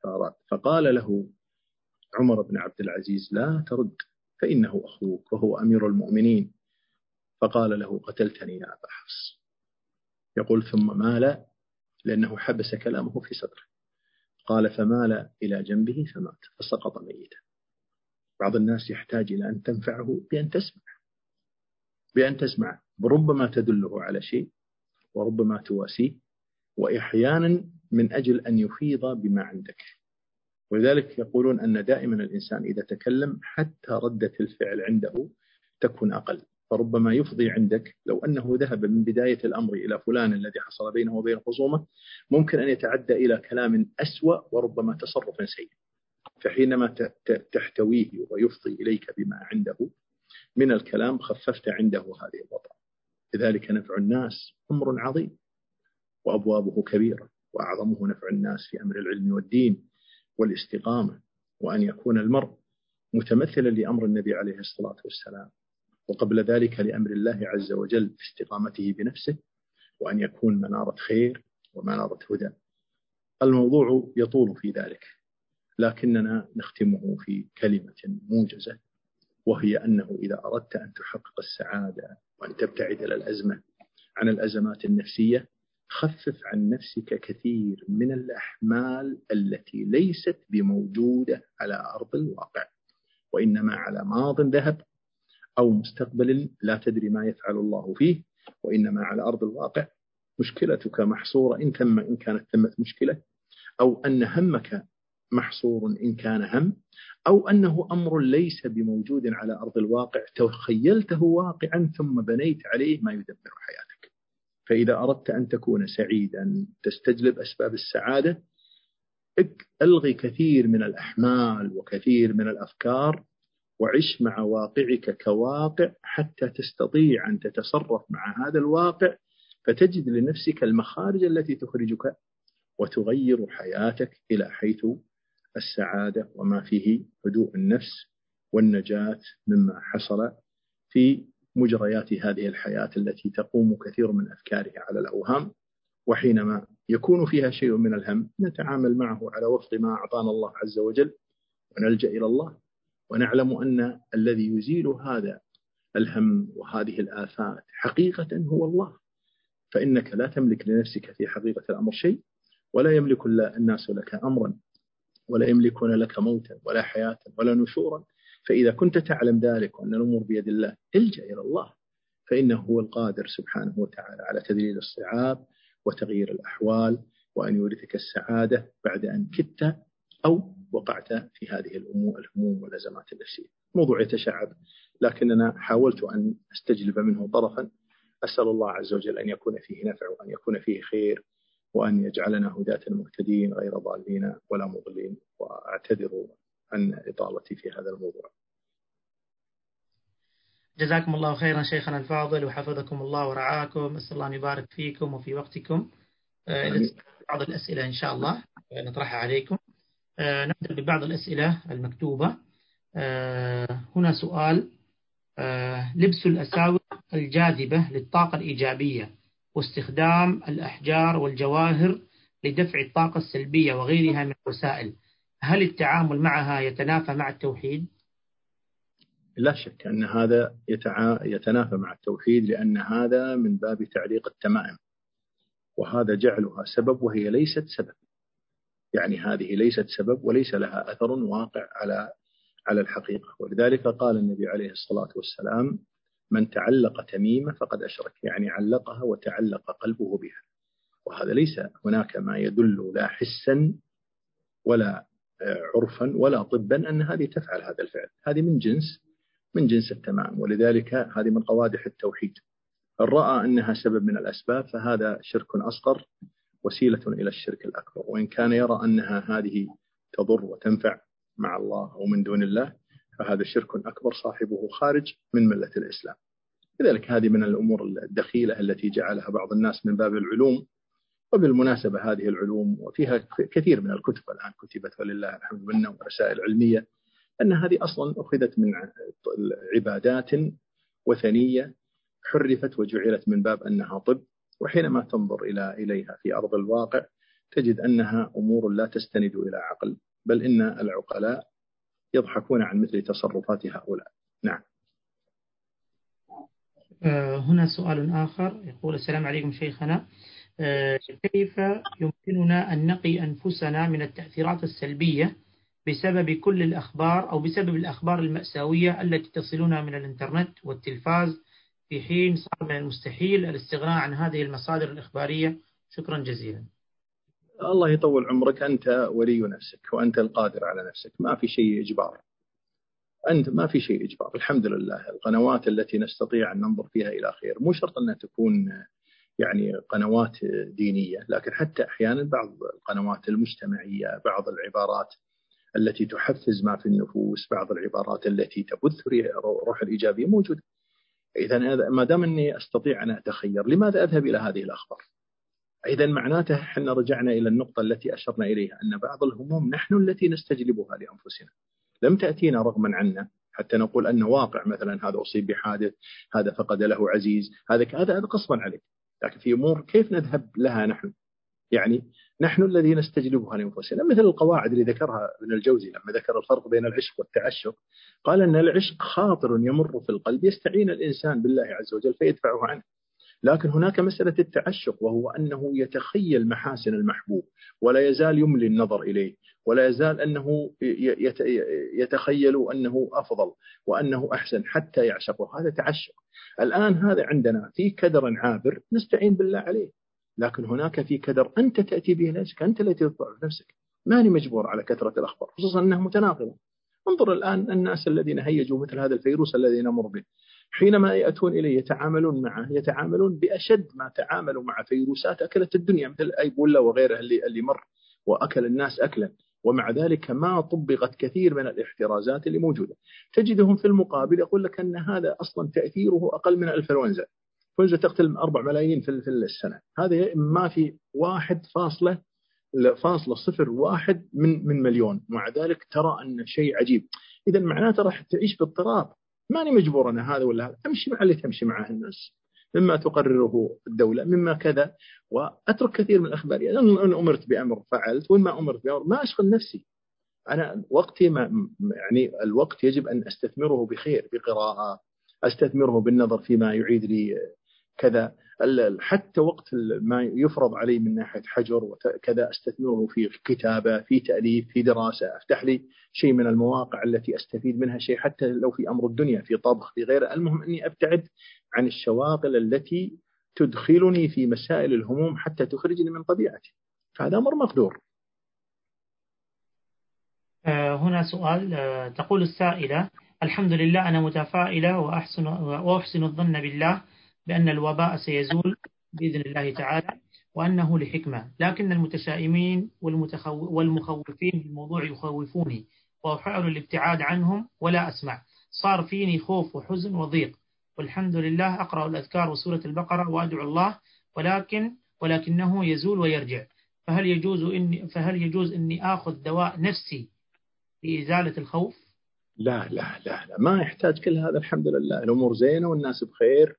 فأراد. فقال له عمر بن عبد العزيز لا ترد فإنه أخوك وهو أمير المؤمنين. فقال له قتلتني يا أبا حفص. يقول ثم مال لأنه حبس كلامه في صدره. قال فمال إلى جنبه فمات فسقط ميتا. بعض الناس يحتاج إلى أن تنفعه بأن تسمع. بأن تسمع. ربما تدله على شيء وربما تواسيه وأحيانا من أجل أن يفيض بما عندك. ولذلك يقولون أن دائما الإنسان إذا تكلم حتى ردة الفعل عنده تكون أقل. فربما يفضي عندك. لو أنه ذهب من بداية الأمر إلى فلان الذي حصل بينه وبين خصومه ممكن أن يتعدى إلى كلام أسوأ وربما تصرف سيء. فحينما تحتويه ويفضي إليك بما عنده من الكلام خففت عنده هذه الوضع لذلك نفع الناس أمر عظيم وأبوابه كبيرة وأعظمه نفع الناس في أمر العلم والدين والاستقامة وأن يكون المرء متمثلا لأمر النبي عليه الصلاة والسلام وقبل ذلك لأمر الله عز وجل في استقامته بنفسه وأن يكون منارة خير ومنارة هدى. الموضوع يطول في ذلك. لكننا نختمه في كلمة موجزة وهي أنه إذا أردت أن تحقق السعادة وأن تبتعد إلى الأزمة عن الأزمات النفسية خفف عن نفسك كثير من الأحمال التي ليست بموجودة على أرض الواقع وإنما على ماض ذهب أو مستقبل لا تدري ما يفعل الله فيه وإنما على أرض الواقع. مشكلتك محصورة إن ثم إن كانت ثمة مشكلة أو أن همك محصور إن كان هم أو أنه أمر ليس بموجود على أرض الواقع تخيلته واقعا ثم بنيت عليه ما يدبر حياتك. فإذا أردت أن تكون سعيدا تستجلب أسباب السعادة ألغي كثير من الأحمال وكثير من الأفكار وعش مع واقعك كواقع حتى تستطيع أن تتصرف مع هذا الواقع فتجد لنفسك المخارج التي تخرجك وتغير حياتك إلى حيث السعادة وما فيه هدوء النفس والنجاة مما حصل في مجريات هذه الحياة التي تقوم كثير من أفكارها على الأوهام. وحينما يكون فيها شيء من الهم نتعامل معه على وفق ما أعطانا الله عز وجل ونلجأ إلى الله. ونعلم أن الذي يزيل هذا الهم وهذه الآفات حقيقة هو الله. فإنك لا تملك لنفسك في حقيقة الأمر شيء ولا يملك الناس لك أمرا. ولا يملكون لك موتا ولا حياة ولا نشورا. فإذا كنت تعلم ذلك وأن الأمور بيد الله الجأ إلى الله. فإنه هو القادر سبحانه وتعالى على تذليل الصعاب وتغيير الأحوال وأن يورثك السعادة بعد أن كدت أو وقعت في هذه الأمور الهموم والأزمات النفسية. موضوع يتشعب لكننا حاولت أن أستجلب منه طرفا. أسأل الله عز وجل أن يكون فيه نفع وأن يكون فيه خير. وأن يجعلنا هداة مهتدين غير ضالين ولا مضلين وأعتذر عن إطالتي في هذا الموضوع. جزاكم الله خيرا شيخنا الفاضل وحفظكم الله ورعاكم. أسأل الله أن يبارك فيكم وفي وقتكم. آه، بعض الأسئلة إن شاء الله نطرحها عليكم. آه، نبدأ ببعض الأسئلة المكتوبة. آه، هنا سؤال. لبس الأساور الجاذبة للطاقة الإيجابية. واستخدام الأحجار والجواهر لدفع الطاقة السلبية وغيرها من الوسائل. هل التعامل معها يتنافى مع التوحيد؟ لا شك أن هذا يتنافى مع التوحيد لأن هذا من باب تعليق التمائم وهذا جعلها سبب وهي ليست سبب. يعني هذه ليست سبب وليس لها أثر واقع على على الحقيقة. ولذلك قال النبي عليه الصلاة والسلام من تعلق تميمة فقد أشرك يعني علقها وتعلق قلبه بها. وهذا ليس هناك ما يدل لا حسا ولا آه، عرفا ولا طبا أن هذه تفعل هذا الفعل. هذه من جنس من جنس التمام. ولذلك هذه من قوادح التوحيد. رأى أنها سبب من الأسباب فهذا شرك أصغر وسيلة إلى الشرك الأكبر. وإن كان يرى أنها هذه تضر وتنفع مع الله أو من دون الله فهذا شرك أكبر صاحبه خارج من ملة الإسلام. لذلك هذه من الأمور الدخيلة التي جعلها بعض الناس من باب العلوم وبالمناسبة هذه العلوم وفيها كثير من الكتب الآن كتبت ولله الحمد منا ورسائل علمية أن هذه أصلا أخذت من عبادات وثنية حرفت وجعلت من باب أنها طب وحينما تنظر إلى إليها في أرض الواقع تجد أنها أمور لا تستند إلى عقل بل إن العقلاء يضحكون عن مثل تصرفات هؤلاء. نعم. آه، هنا سؤال آخر. يقول السلام عليكم شيخنا. آه، كيف يمكننا أن نقي أنفسنا من التأثيرات السلبية بسبب كل الأخبار أو بسبب الأخبار المأساوية التي تصلنا من الإنترنت والتلفاز في حين صار من المستحيل الاستغناء عن هذه المصادر الإخبارية؟ شكرا جزيلا. الله يطول عمرك أنت ولي نفسك وأنت القادر على نفسك. ما في شيء إجبار. أنت ما في شيء إجبار. الحمد لله. القنوات التي نستطيع أن ننظر فيها إلى خير. مو شرط أنها تكون يعني قنوات دينية لكن حتى أحيانا بعض القنوات المجتمعية بعض العبارات التي تحفز ما في النفوس بعض العبارات التي تبث روح الإيجابية موجودة. إذا ما دام أني أستطيع أن أتخير لماذا أذهب إلى هذه الأخبار؟ إذا معناته إحنا رجعنا إلى النقطة التي أشرنا إليها أن بعض الهموم نحن التي نستجلبها لأنفسنا. لم تأتينا رغما عنا حتى نقول أنه واقع مثلا هذا أصيب بحادث هذا فقد له عزيز هذا هذا هذا قصبا عليك. لكن في أمور كيف نذهب لها نحن؟ يعني نحن الذين نستجلبها لأنفسنا. مثل القواعد اللي ذكرها ابن الجوزي لما ذكر الفرق بين العشق والتعشق قال أن العشق خاطر يمر في القلب يستعين الإنسان بالله عز وجل فيدفعه عنه. لكن هناك مسألة التعشق وهو أنه يتخيل محاسن المحبوب ولا يزال يملي النظر إليه ولا يزال أنه يتخيل أنه أفضل وأنه أحسن حتى يعشقه. هذا تعشق. الآن هذا عندنا في كدر عابر نستعين بالله عليه لكن هناك في كدر أنت تأتي به نفسك أنت التي تضعف نفسك. ماني مجبور على كثرة الأخبار خصوصا أنها متناقضة. انظر الآن الناس الذين هيجوا مثل هذا الفيروس الذي نمر به. حينما يأتون إليه يتعاملون معه يتعاملون بأشد ما تعاملوا مع فيروسات أكلت الدنيا مثل أيبولا وغيرها اللي, اللي مر وأكل الناس أكلا. ومع ذلك ما طبقت كثير من الاحترازات اللي موجودة. تجدهم في المقابل يقول لك أن هذا أصلا تأثيره أقل من الإنفلونزا الإنفلونزا تقتل 4 ملايين في السنة. هذا ما في واحد فاصلة فاصلة صفر واحد من من مليون. مع ذلك ترى أن شيء عجيب. إذا معناته راح تعيش باضطراب. ماني مجبور أنا هذا ولا هذا. أمشي مع اللي تمشي معه الناس. مما تقرره الدولة مما كذا. وأترك كثير من الأخبار. يعني أن أمرت بأمر فعلت وإن ما أمرت بأمر ما أشغل نفسي. أنا وقتي ما يعني الوقت يجب أن أستثمره بخير بقراءة أستثمره بالنظر فيما يعيد لي كذا. حتى وقت ما يفرض علي من ناحية حجر وكذا أستثمره في كتابة في تأليف في دراسة أفتح لي شيء من المواقع التي أستفيد منها شيء حتى لو في أمر الدنيا في طبخ في غيره. المهم أني أبتعد عن الشواغل التي تدخلني في مسائل الهموم حتى تخرجني من طبيعتي. فهذا أمر مقدور. آه، هنا سؤال آه، تقول السائلة الحمد لله أنا متفائلة وأحسن, وأحسن الظن بالله بأن الوباء سيزول بإذن الله تعالى وأنه لحكمة. لكن المتشائمين والمخوفين بالموضوع يخوفوني. وأحاول الابتعاد عنهم ولا أسمع. صار فيني خوف وحزن وضيق. والحمد لله أقرأ الأذكار وسورة البقرة وأدعو الله ولكن ولكنه يزول ويرجع. فهل يجوز إني فهل يجوز إني آخذ دواء نفسي لإزالة الخوف؟ لا لا لا لا. ما يحتاج كل هذا الحمد لله. الأمور زينة والناس بخير.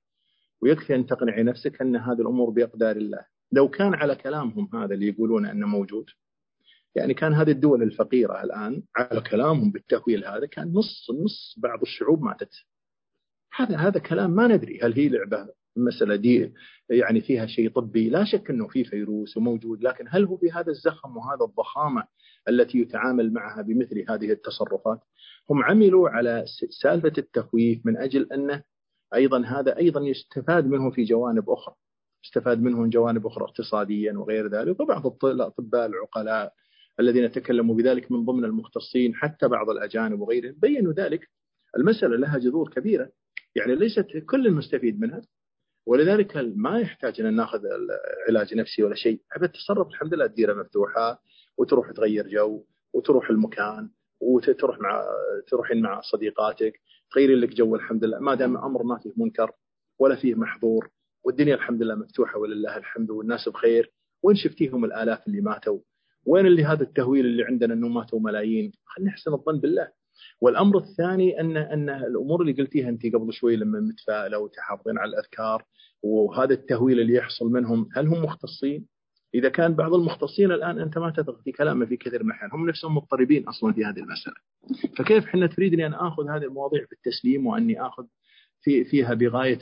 ويكفي أن تقنعي نفسك أن هذه الأمور بأقدار الله. لو كان على كلامهم هذا اللي يقولون أنه موجود يعني كان هذه الدول الفقيرة الآن على كلامهم بالتهويل هذا كان نص نص بعض الشعوب ماتت. هذا هذا كلام ما ندري هل هي لعبة مسألة دي يعني فيها شيء طبي. لا شك أنه في فيروس وموجود لكن هل هو بهذا الزخم وهذا الضخامة التي يتعامل معها بمثل هذه التصرفات؟ هم عملوا على سالفة التخويف من أجل أنه أيضا هذا أيضا يستفاد منه في جوانب أخرى يستفاد منه من جوانب أخرى اقتصاديا وغير ذلك وبعض الأطباء العقلاء الذين تكلموا بذلك من ضمن المختصين حتى بعض الأجانب وغيرهم بينوا ذلك. المسألة لها جذور كبيرة يعني ليست كل المستفيد منها ولذلك ما يحتاج أن نأخذ علاج نفسي ولا شيء. التصرف الحمد لله الديرة مفتوحة وتروح تغير جو وتروح المكان وتروح مع تروحين مع صديقاتك تغيرين لك جو الحمد لله ما دام أمر ما فيه منكر ولا فيه محظور والدنيا الحمد لله مفتوحة ولله الحمد والناس بخير وين شفتيهم الآلاف اللي ماتوا؟ وين اللي هذا التهويل اللي عندنا إنه ماتوا ملايين؟ خلينا نحسن الظن بالله. والأمر الثاني ان أن الأمور اللي قلتيها انت قبل شوي لما متفائلة وتحافظين على الأذكار وهذا التهويل اللي يحصل منهم هل هم مختصين؟ إذا كان بعض المختصين الآن أنت ما تثق في كلامه في كثير من هم نفسهم مضطربين أصلا في هذه المسألة. فكيف حنا تريدني أن آخذ هذه المواضيع بالتسليم وأني آخذ في فيها بغاية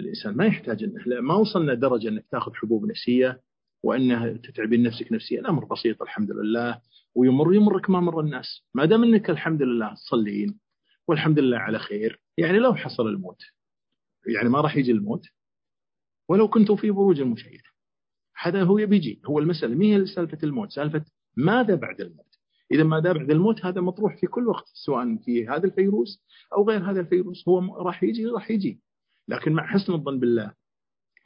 الإنسان؟ ما يحتاج أنه ما وصلنا درجة أنك تأخذ حبوب نفسية وأنها تتعبين نفسك نفسيا. الأمر بسيط الحمد لله. ويمر يمرك ما مر الناس. ما دام أنك الحمد لله تصلين والحمد لله على خير يعني لو حصل الموت يعني ما راح يجي الموت ولو كنتم في بروج مشيدة هذا هو بيجي هو المسألة ما هي سالفة الموت؟ سالفة ماذا بعد الموت؟ إذا ماذا بعد الموت هذا مطروح في كل وقت سواء في هذا الفيروس أو غير هذا الفيروس هو راح يجي راح يجي. لكن مع حسن الظن بالله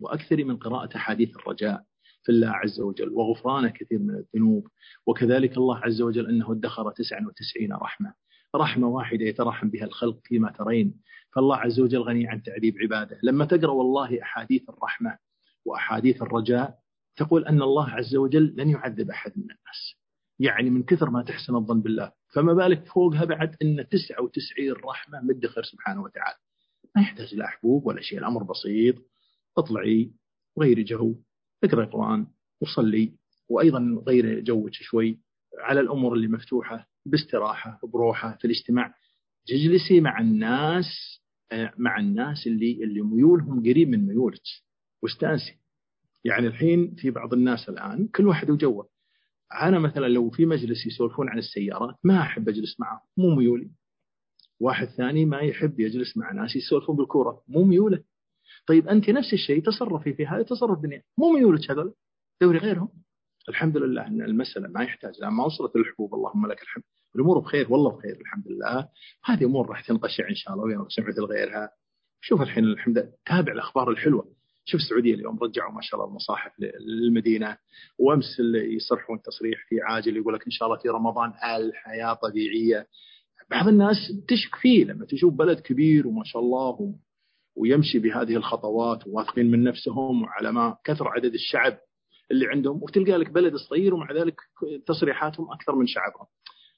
وأكثر من قراءة أحاديث الرجاء في الله عز وجل وغفران كثير من الذنوب وكذلك الله عز وجل أنه ادخر 99 رحمة رحمة واحدة يترحم بها الخلق فيما ترين. فالله عز وجل غني عن تعذيب عباده. لما تقرأ والله أحاديث الرحمة وأحاديث الرجاء تقول أن الله عز وجل لن يعذب أحد من الناس. يعني من كثر ما تحسن الظن بالله. فما بالك فوقها بعد أن 99 رحمة مدخر سبحانه وتعالى. ما يحتاج لا حبوب ولا شيء. الأمر بسيط. اطلعي غيري جو. اقرأ القرآن وصلي. وأيضا غير جوك شوي. على الأمور اللي مفتوحة باستراحة بروحة في الاجتماع تجلسي مع الناس آه، مع الناس اللي اللي ميولهم قريب من ميولك. واستأنسي. يعني الحين في بعض الناس الآن كل واحد وجوه. أنا مثلا لو في مجلس يسولفون عن السيارات ما أحب أجلس معهم مو ميولي. واحد ثاني ما يحب يجلس مع ناس يسولفون بالكورة مو ميوله. طيب أنت نفس الشيء تصرفي في هذا تصرف الدنيا. مو ميولك هذول دوري غيرهم. الحمد لله إن المسألة ما يحتاج لأن ما وصلت الحبوب اللهم لك الحمد. الأمور بخير والله بخير الحمد لله. هذه أمور راح تنقشع إن شاء الله وينقشع مثل غيرها شوف الحين الحمد لله تابع الأخبار الحلوة. شوف السعودية اليوم رجعوا ما شاء الله المصاحف للمدينة وأمس اللي يصرحون تصريح في عاجل يقول لك إن شاء الله في رمضان الحياة طبيعية بعض الناس تشك فيه لما تشوف بلد كبير وما شاء الله ويمشي بهذه الخطوات وواثقين من نفسهم وعلى ما كثر عدد الشعب اللي عندهم وتلقى لك بلد صغير ومع ذلك تصريحاتهم أكثر من شعبهم.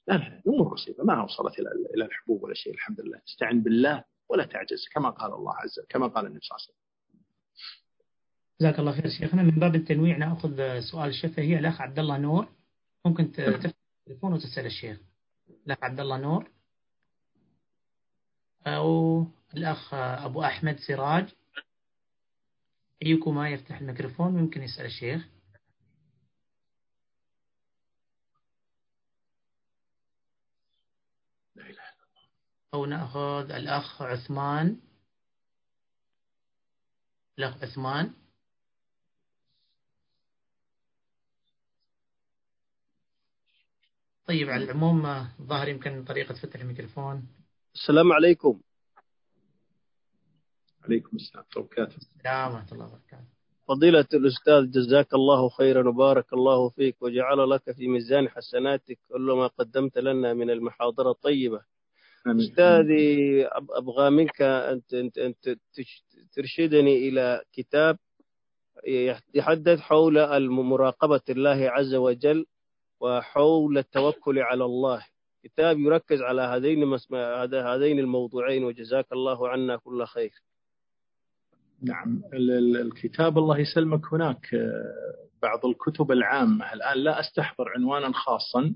لا لا الأمور بسيطة ما وصلت إلى إلى الحبوب ولا شيء الحمد لله استعن بالله ولا تعجز كما قال الله عز وجل كما قال النبي صلى الله عليه وسلم. جزاك الله خير شيخنا. من باب التنويع نأخذ سؤال الشفهي الأخ عبد الله نور. ممكن تفتح التليفون وتسأل الشيخ. الأخ عبد الله نور. أو الأخ أبو أحمد سراج. أيكما يفتح الميكروفون؟ ممكن يسأل الشيخ. أو نأخذ الأخ عثمان. الأخ عثمان. طيب على العموم الظاهر يمكن طريقة فتح الميكروفون. السلام عليكم. عليكم السلام. وبركاته السلام ورحمة الله وبركاته. فضيلة الأستاذ جزاك الله خيرا وبارك الله فيك وجعل لك في ميزان حسناتك كل ما قدمت لنا من المحاضرة الطيبة. أستاذي أبغى منك أنت, أنت, أنت ترشدني إلى كتاب يتحدث حول مراقبة الله عز وجل وحول التوكل على الله. كتاب يركز على هذين هذين الموضوعين وجزاك الله عنا كل خير. نعم. الكتاب الله يسلمك هناك آه، بعض الكتب العامة. الآن لا أستحضر عنوانا خاصا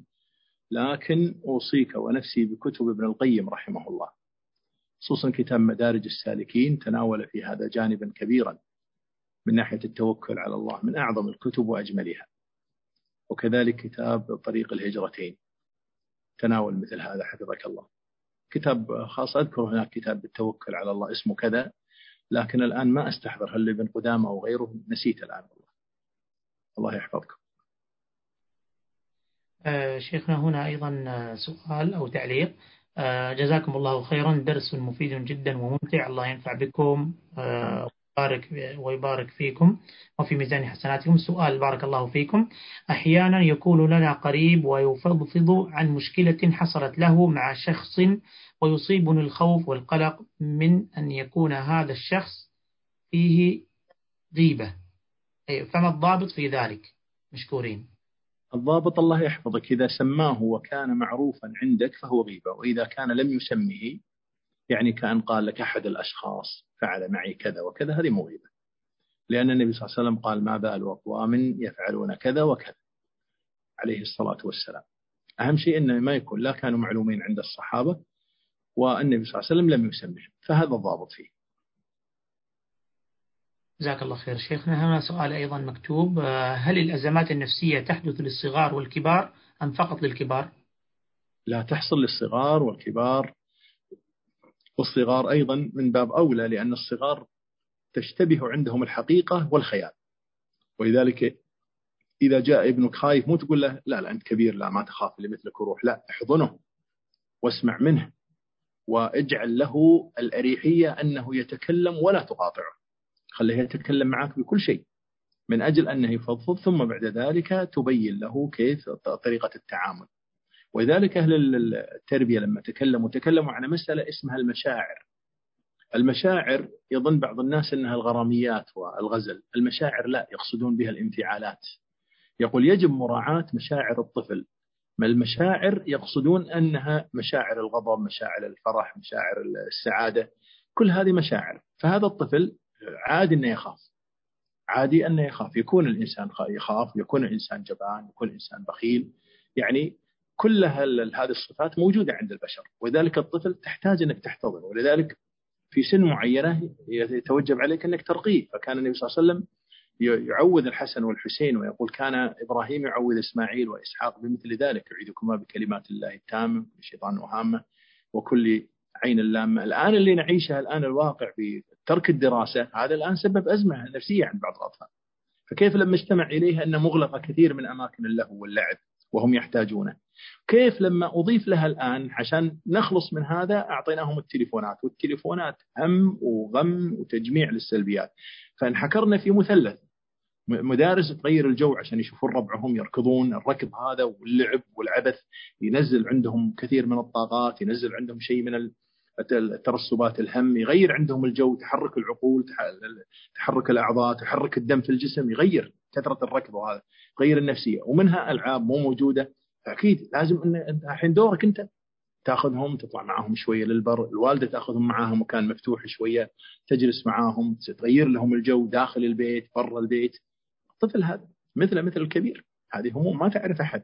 لكن أوصيك ونفسي بكتب ابن القيم رحمه الله. خصوصا كتاب مدارج السالكين تناول في هذا جانبا كبيرا من ناحية التوكل على الله من أعظم الكتب وأجملها. وكذلك كتاب طريق الهجرتين. تناول مثل هذا حفظك الله. كتاب خاص أذكر هناك كتاب بالتوكل على الله اسمه كذا لكن الآن ما أستحضر. هل ابن قدامة أو غيره؟ نسيت الآن والله. الله يحفظكم. آه، شيخنا هنا أيضا آه، سؤال أو تعليق. آه، جزاكم الله خيرا. درس مفيد جدا وممتع. الله ينفع بكم. ويبارك, ويبارك فيكم وفي ميزان حسناتكم. سؤال بارك الله فيكم. أحيانا يكون لنا قريب ويفضفض عن مشكلة حصلت له مع شخص ويصيبني الخوف والقلق من أن يكون هذا الشخص فيه غيبة. فما الضابط في ذلك؟ مشكورين. الضابط الله يحفظك. إذا سماه وكان معروفا عندك فهو غيبة وإذا كان لم يسمه يعني كأن قال لك أحد الأشخاص فعل معي كذا وكذا هذه مو غيبة لأن النبي صلى الله عليه وسلم قال ما بال أقوام يفعلون كذا وكذا عليه الصلاة والسلام. أهم شيء أنه ما يكون لا كانوا معلومين عند الصحابة والنبي صلى الله عليه وسلم لم يسمهم فهذا الضابط فيه. جزاك الله خير شيخنا. هنا سؤال أيضا مكتوب. هل الأزمات النفسية تحدث للصغار والكبار أم فقط للكبار؟ لا تحصل للصغار والكبار والصغار أيضا من باب أولى لأن الصغار تشتبه عندهم الحقيقة والخيال. ولذلك إذا جاء ابنك خايف مو تقول له لا لا أنت كبير لا ما تخاف اللي مثلك وروح لا احضنه واسمع منه واجعل له الأريحية أنه يتكلم ولا تقاطعه. خليه يتكلم معك بكل شيء من أجل أنه يفضفض ثم بعد ذلك تبين له كيف طريقة التعامل. ولذلك أهل التربية لما تكلموا تكلموا عن مسألة اسمها المشاعر. المشاعر يظن بعض الناس أنها الغراميات والغزل. المشاعر لا يقصدون بها الانفعالات. يقول يجب مراعاة مشاعر الطفل. ما المشاعر يقصدون أنها مشاعر الغضب مشاعر الفرح مشاعر السعادة. كل هذه مشاعر. فهذا الطفل عادي أنه يخاف. عادي أنه يخاف. يكون الإنسان يخاف يكون الإنسان جبان يكون الإنسان بخيل. يعني كل هذه الصفات موجودة عند البشر ولذلك الطفل تحتاج أنك تحتضنه. ولذلك في سن معينة يتوجب عليك أنك ترقيه فكان النبي صلى الله عليه وسلم يعوذ الحسن والحسين ويقول كان إبراهيم يعوذ إسماعيل وإسحاق بمثل ذلك. يعيذكما بكلمات الله التامة من الشيطان وهامة وكل عين اللامة الآن اللي نعيشها الآن الواقع بترك الدراسة هذا الآن سبب أزمة نفسية عند بعض الأطفال. فكيف لما استمع إليها أن مغلقة كثير من أماكن اللهو واللعب؟ وهم يحتاجونه. كيف لما أضيف لها الآن عشان نخلص من هذا أعطيناهم التليفونات والتليفونات هم وغم وتجميع للسلبيات. فانحكرنا في مثلث. مدارس تغير الجو عشان يشوفون ربعهم يركضون الركض هذا واللعب والعبث ينزل عندهم كثير من الطاقات ينزل عندهم شيء من الترسبات الهم يغير عندهم الجو تحرك العقول تحرك الأعضاء تحرك الدم في الجسم يغير كثرة الركض وهذا يغير النفسية ومنها ألعاب مو موجودة فاكيد لازم إن الحين دورك أنت تأخذهم تطلع معاهم شوية للبر، الوالدة تأخذهم معاها مكان مفتوح شوية، تجلس معاهم، تغير لهم الجو داخل البيت، برا البيت. الطفل هذا مثله مثل الكبير، هذه هموم ما تعرف احد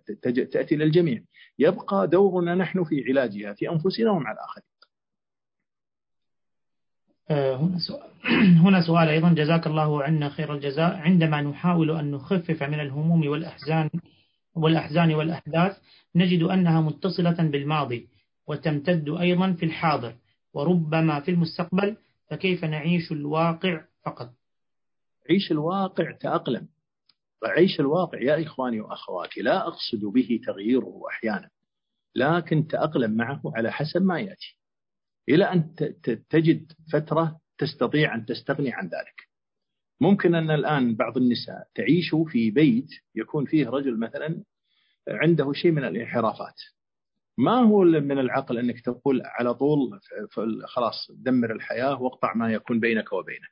تأتي للجميع. يبقى دورنا نحن في علاجها في أنفسنا ومع الآخرين. آه، هنا سؤال <clears throat> هنا سؤال أيضا. جزاك الله عنا خير الجزاء. عندما نحاول أن نخفف من الهموم والأحزان والأحزان والأحداث نجد أنها متصلة بالماضي وتمتد أيضا في الحاضر وربما في المستقبل فكيف نعيش الواقع فقط؟ عيش الواقع تأقلم. وعيش الواقع يا إخواني وأخواتي لا أقصد به تغييره أحيانا لكن تأقلم معه على حسب ما يأتي. إلى أن تجد فترة تستطيع أن تستغني عن ذلك. ممكن أن الآن بعض النساء تعيش في بيت يكون فيه رجل مثلا عنده شيء من الانحرافات. ما هو من العقل أنك تقول على طول خلاص دمر الحياة واقطع ما يكون بينك وبينه.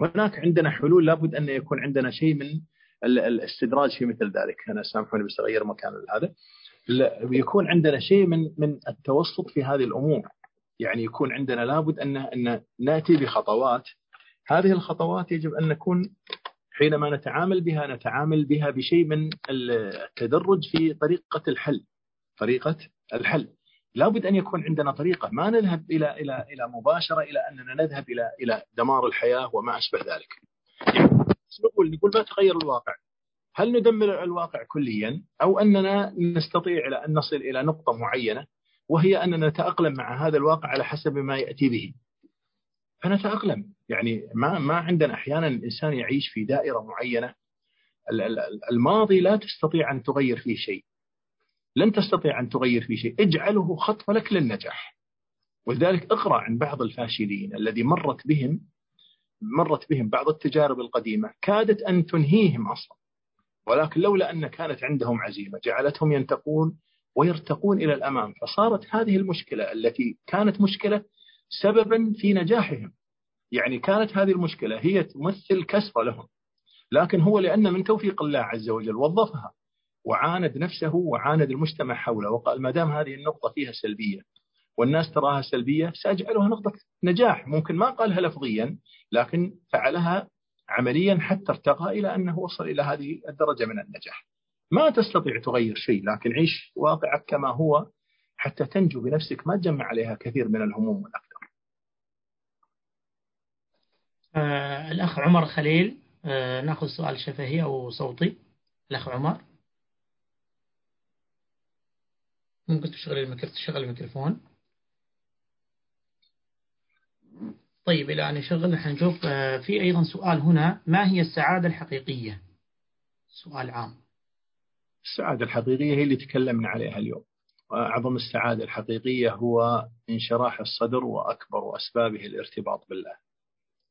هناك عندنا حلول لابد أن يكون عندنا شيء من الاستدراج في مثل ذلك. أنا سامحوني بس أغير مكان هذا. يكون عندنا شيء من من التوسط في هذه الأمور. يعني يكون عندنا لابد أن أن نأتي بخطوات. هذه الخطوات يجب أن نكون حينما نتعامل بها نتعامل بها بشيء من التدرج في طريقة الحل. طريقة الحل. لابد أن يكون عندنا طريقة. ما نذهب إلى إلى إلى مباشرة إلى أننا نذهب إلى إلى دمار الحياة وما أشبه ذلك. نقول نقول ما تغير الواقع؟ هل ندمر الواقع كليا أو أننا نستطيع إلى أن نصل إلى نقطة معينة؟ وهي أننا نتأقلم مع هذا الواقع على حسب ما يأتي به. فنتأقلم. يعني ما ما عندنا أحيانا الإنسان يعيش في دائرة معينة. الماضي لا تستطيع أن تغير فيه شيء. لن تستطيع أن تغير فيه شيء. اجعله خطوة لك للنجاح. ولذلك اقرأ عن بعض الفاشلين الذي مرت بهم مرت بهم بعض التجارب القديمة. كادت أن تنهيهم أصلا. ولكن لولا أن كانت عندهم عزيمة جعلتهم ينتقون ويرتقون إلى الأمام فصارت هذه المشكلة التي كانت مشكلة سببا في نجاحهم. يعني كانت هذه المشكلة هي تمثل كسرة لهم. لكن هو لأن من توفيق الله عز وجل وظفها وعاند نفسه وعاند المجتمع حوله. وقال ما دام هذه النقطة فيها سلبية والناس تراها سلبية سأجعلها نقطة نجاح. ممكن ما قالها لفظيا لكن فعلها عمليا حتى ارتقى إلى أنه وصل إلى هذه الدرجة من النجاح. ما تستطيع تغير شيء لكن عيش واقعك كما هو حتى تنجو بنفسك ما تجمع عليها كثير من الهموم والأقدار. آه الأخ عمر خليل آه نأخذ سؤال شفهي أو صوتي. الأخ عمر. ممكن تشغل الميكروفون تشغل الميكروفون. طيب إلى أن يشغل نحن نشوف آه، في أيضا سؤال هنا ما هي السعادة الحقيقية؟ سؤال عام. السعادة الحقيقية هي اللي تكلمنا عليها اليوم. وأعظم السعادة الحقيقية هو انشراح الصدر وأكبر أسبابه الارتباط بالله.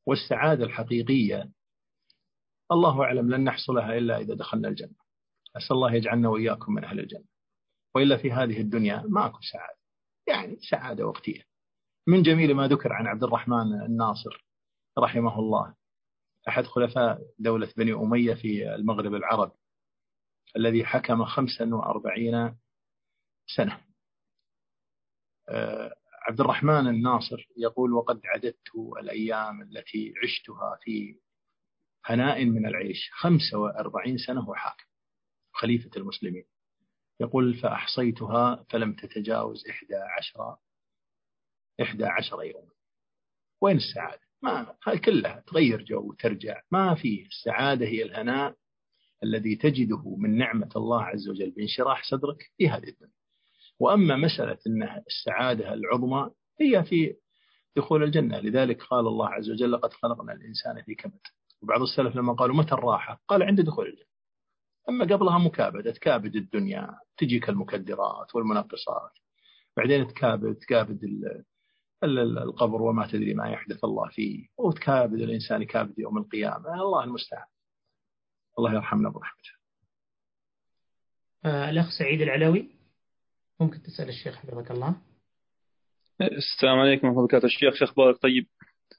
والسعادة الحقيقية الله أعلم لن نحصلها إلا إذا دخلنا الجنة. أسأل الله يجعلنا وإياكم من أهل الجنة. وإلا في هذه الدنيا ماكو سعادة. يعني سعادة وقتية. من جميل ما ذكر عن عبد الرحمن الناصر رحمه الله. أحد خلفاء دولة بني أمية في المغرب العربي. الذي حكم 45 سنة. آه، عبد الرحمن الناصر يقول وقد عددت الأيام التي عشتها في هناء من العيش 45 سنة وحاكم. خليفة المسلمين. يقول فأحصيتها فلم تتجاوز إحدى عشر إحدى عشر يوما وين السعادة؟ ما كلها تغير جو وترجع. ما فيه السعادة هي الهناء الذي تجده من نعمة الله عز وجل بانشراح صدرك في هذه الدنيا. وأما مسألة أن السعادة العظمى هي في دخول الجنة. لذلك قال الله عز وجل لقد خلقنا الإنسان في كبد. وبعض السلف لما قالوا متى الراحة؟ قال عند دخول الجنة. أما قبلها مكابدة تكابد الدنيا تجيك المكدرات والمنقصات. بعدين تكابد تكابد القبر وما تدري ما يحدث الله فيه. وتكابد الإنسان يكابد يوم القيامة. الله المستعان. الله يرحمنا برحمته آه الأخ سعيد العلوي. ممكن تسأل الشيخ حفظك الله. السلام عليكم ورحمة الله وبركاته. الشيخ شيخ بارك طيب.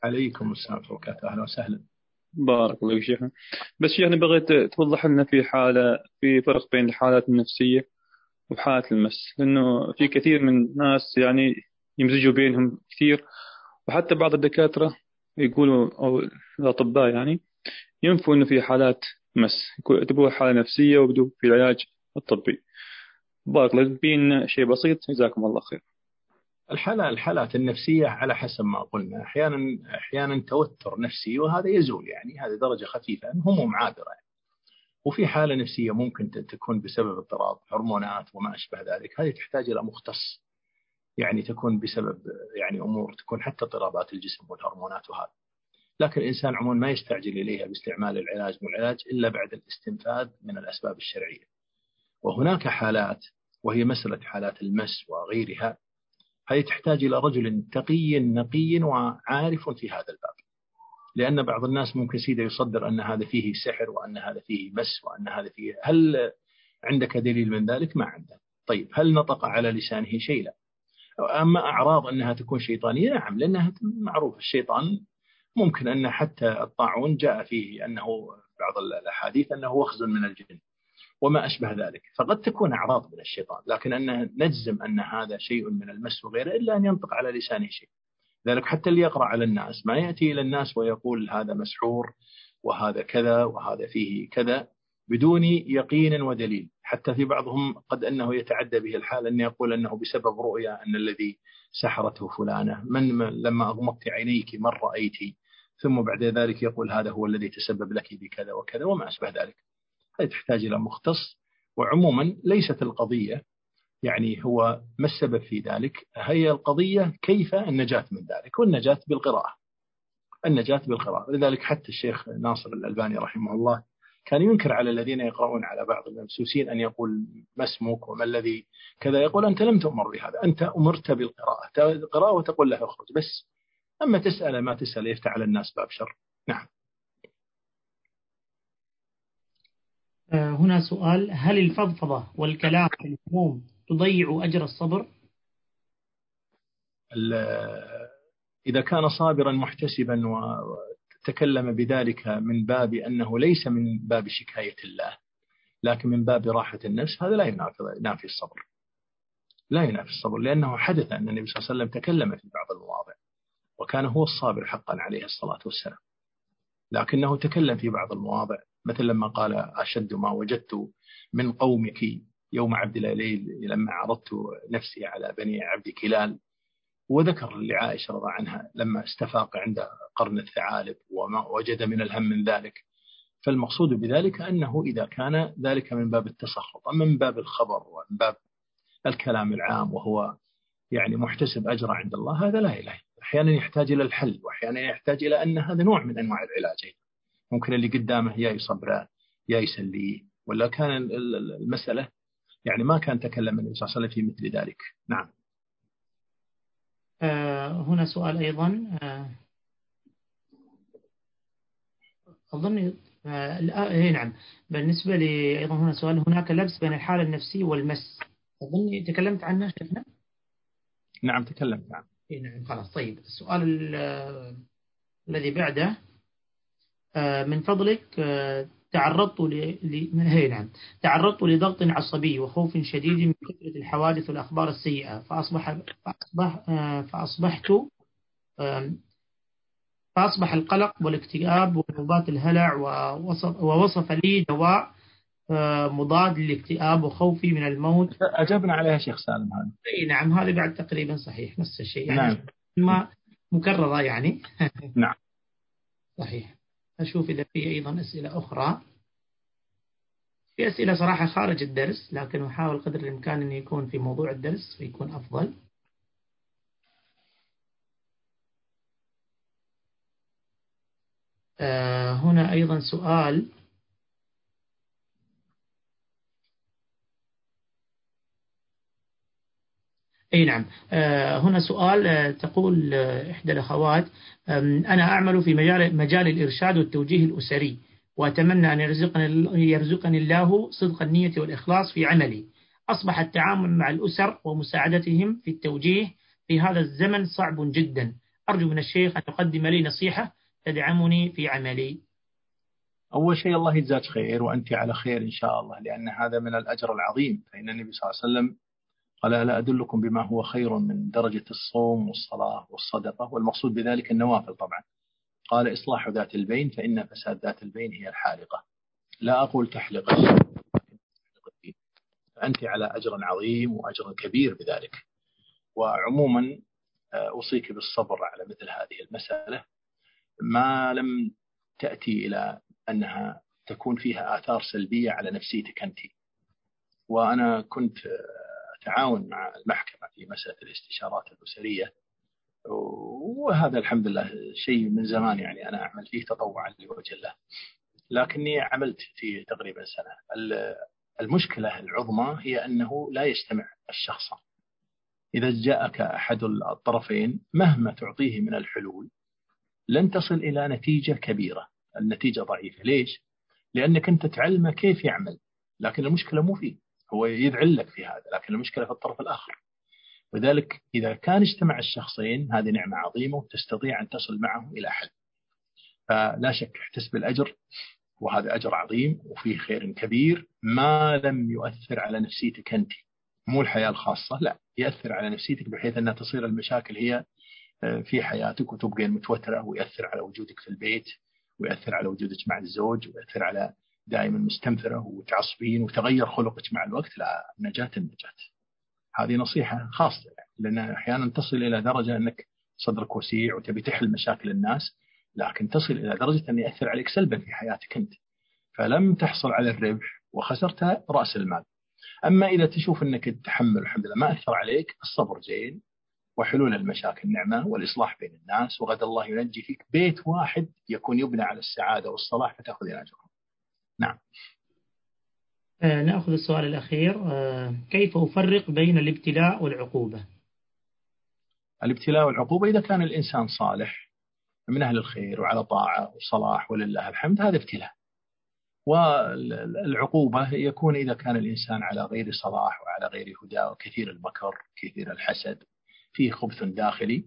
عليكم السلام ورحمة الله وبركاته. أهلا وسهلا. بارك الله فيك شيخنا بس شيخنا بغيت توضح لنا في حالة في فرق بين الحالات النفسية وحالة المس. لأنه في كثير من الناس يعني يمزجوا بينهم كثير. وحتى بعض الدكاترة يقولوا أو الأطباء يعني ينفوا أنه في حالات مس. يعتبروها حالة نفسية وبدو في العلاج الطبي. بارك الله بين شيء بسيط. جزاكم الله خير. الحالة الحالات النفسية على حسب ما قلنا. أحيانا أحيانا توتر نفسي وهذا يزول يعني. هذه درجة خفيفة. هموم عابرة. يعني. وفي حالة نفسية ممكن تكون بسبب اضطراب هرمونات وما أشبه ذلك. هذه تحتاج إلى مختص. يعني تكون بسبب يعني أمور تكون حتى اضطرابات الجسم والهرمونات وهذا. لكن الإنسان عموما ما يستعجل إليها باستعمال العلاج والعلاج إلا بعد الاستنفاذ من الأسباب الشرعية. وهناك حالات وهي مسألة حالات المس وغيرها هذه تحتاج إلى رجل تقي نقي وعارف في هذا الباب. لأن بعض الناس ممكن سيدة يصدر أن هذا فيه سحر وأن هذا فيه مس وأن هذا فيه هل عندك دليل من ذلك؟ ما عنده. طيب هل نطق على لسانه شيء؟ لا. أما أعراض أنها تكون شيطانية نعم لأنها معروف الشيطان ممكن أن حتى الطاعون جاء فيه أنه بعض الأحاديث أنه وخز من الجن وما أشبه ذلك. فقد تكون أعراض من الشيطان لكن أن نجزم أن هذا شيء من المس وغيره إلا أن ينطق على لسانه شيء. ذلك حتى اللي يقرأ على الناس ما يأتي إلى الناس ويقول هذا مسحور وهذا كذا وهذا فيه كذا بدون يقين ودليل. حتى في بعضهم قد أنه يتعدى به الحال أن يقول أنه بسبب رؤيا أن الذي سحرته فلانة من لما أغمضت عينيك من رأيت ثم بعد ذلك يقول هذا هو الذي تسبب لك بكذا وكذا وما أشبه ذلك. هذه تحتاج إلى مختص وعموما ليست القضية يعني هو ما السبب في ذلك؟ هي القضية كيف النجاة من ذلك؟ والنجاة بالقراءة. النجاة بالقراءة. لذلك حتى الشيخ ناصر الألباني رحمه الله كان ينكر على الذين يقرؤون على بعض الممسوسين أن يقول ما اسمك وما الذي كذا. يقول أنت لم تؤمر بهذا أنت أمرت بالقراءة. القراءة وتقول له اخرج. بس أما تسأل ما تسأل يفتح على الناس باب شر. نعم. آه، هنا سؤال هل الفضفضة والكلام في الهموم تضيع أجر الصبر؟ إذا كان صابرا محتسبا تكلم بذلك من باب أنه ليس من باب شكاية الله لكن من باب راحة النفس هذا لا ينافي الصبر. لا ينافي الصبر لأنه حدث أن النبي صلى الله عليه وسلم تكلم في بعض المواضع. وكان هو الصابر حقا عليه الصلاة والسلام. لكنه تكلم في بعض المواضع مثل لما قال أشد ما وجدت من قومك يوم عبد الليل لما عرضت نفسي على بني عبد كلال. وذكر لعائشة رضي عنها لما استفاق عند قرن الثعالب وما وجد من الهم من ذلك. فالمقصود بذلك أنه إذا كان ذلك من باب التسخط أما من باب الخبر ومن باب الكلام العام وهو يعني محتسب أجر عند الله هذا لا إله أحيانا يحتاج إلى الحل وأحيانا يحتاج إلى أن هذا نوع من أنواع العلاج. ممكن اللي قدامه يا يصبره يا يسليه ولا كان المسألة يعني ما كان تكلم النبي صلى الله عليه وسلم في مثل ذلك. نعم. آه هنا سؤال أيضا. آه أظن آه إيه نعم. بالنسبة لي أيضا هنا سؤال هناك لبس بين الحالة النفسية والمس. أظني تكلمت عنه شفنا نعم تكلمت نعم إيه نعم خلاص. طيب السؤال الذي بعده آه، من فضلك آه، تعرضت ل... <laughs> هي نعم تعرضت لضغط عصبي وخوف شديد من كثرة الحوادث والأخبار السيئة فأصبح فأصبح آه، فأصبحت فأصبح القلق والاكتئاب ونوبات الهلع ووصف, ووصف لي دواء مضاد للاكتئاب وخوفي من الموت. أجبنا عليها شيخ سالم هذا. أي نعم هذا بعد تقريبا صحيح نفس الشيء. يعني نعم. ما مكررة يعني. <laughs> نعم. صحيح. أشوف إذا في أيضا أسئلة أخرى. في أسئلة صراحة خارج الدرس لكن أحاول قدر الإمكان أن يكون في موضوع الدرس فيكون أفضل. آه هنا أيضا سؤال. أي نعم. آه، هنا سؤال آه، تقول آه، إحدى الأخوات أنا أعمل في مجال مجال الإرشاد والتوجيه الأسري وأتمنى أن يرزقني يرزقني الله صدق النية والإخلاص في عملي. أصبح التعامل مع الأسر ومساعدتهم في التوجيه في هذا الزمن صعب جدا. أرجو من الشيخ أن يقدم لي نصيحة تدعمني في عملي. أول شيء الله يجزاك خير وأنت على خير إن شاء الله لأن هذا من الأجر العظيم. فإن النبي صلى الله عليه وسلم قال ألا أدلكم بما هو خير من درجة الصوم والصلاة والصدقة؟ والمقصود بذلك النوافل طبعا. قال إصلاح ذات البين فإن فساد ذات البين هي الحالقة. لا أقول تحلق فأنت على أجر عظيم وأجر كبير بذلك. وعموما آه، أوصيك بالصبر على مثل هذه المسألة. ما لم تأتي إلى أنها تكون فيها آثار سلبية على نفسيتك أنت. وأنا كنت آه، تعاون مع المحكمة في مسألة الاستشارات الأسرية. وهذا الحمد لله شيء من زمان يعني أنا أعمل فيه تطوعا لوجه الله. لكني عملت فيه تقريبا سنة. المشكلة العظمى هي أنه لا يجتمع الشخصان إذا جاءك أحد الطرفين مهما تعطيه من الحلول لن تصل إلى نتيجة كبيرة. النتيجة ضعيفة. ليش؟ لأنك أنت تعلمه كيف يعمل. لكن المشكلة مو فيه. هو يذعل لك في هذا لكن المشكلة في الطرف الآخر. لذلك إذا كان اجتمع الشخصين هذه نعمة عظيمة وتستطيع أن تصل معه إلى حل فلا شك احتسب الأجر وهذا أجر عظيم وفيه خير كبير. ما لم يؤثر على نفسيتك أنت مو الحياة الخاصة لا يأثر على نفسيتك بحيث أنها تصير المشاكل هي آه، في حياتك وتبقى متوترة ويأثر على وجودك في البيت ويأثر على وجودك مع الزوج ويأثر على دائما مستنفرة وتعصبين وتغير خلقك مع الوقت. لا نجاة النجاة. هذه نصيحة خاصة يعني لأن أحيانا تصل إلى درجة أنك صدرك وسيع وتبي تحل مشاكل الناس لكن تصل إلى درجة أن يأثر عليك سلبا في حياتك أنت. فلم تحصل على الربح وخسرت رأس المال. أما إذا تشوف أنك تحمل الحمد لله ما أثر عليك الصبر زين وحلول المشاكل نعمة والإصلاح بين الناس وغدا الله ينجي فيك بيت واحد يكون يبنى على السعادة والصلاح فتأخذ أجرهم نعم. آه نأخذ السؤال الأخير. آه كيف أفرق بين الابتلاء والعقوبة؟ الابتلاء والعقوبة إذا كان الإنسان صالح من أهل الخير وعلى طاعة وصلاح ولله الحمد هذا ابتلاء. والعقوبة يكون إذا كان الإنسان على غير صلاح وعلى غير هدى وكثير المكر كثير الحسد فيه خبث داخلي.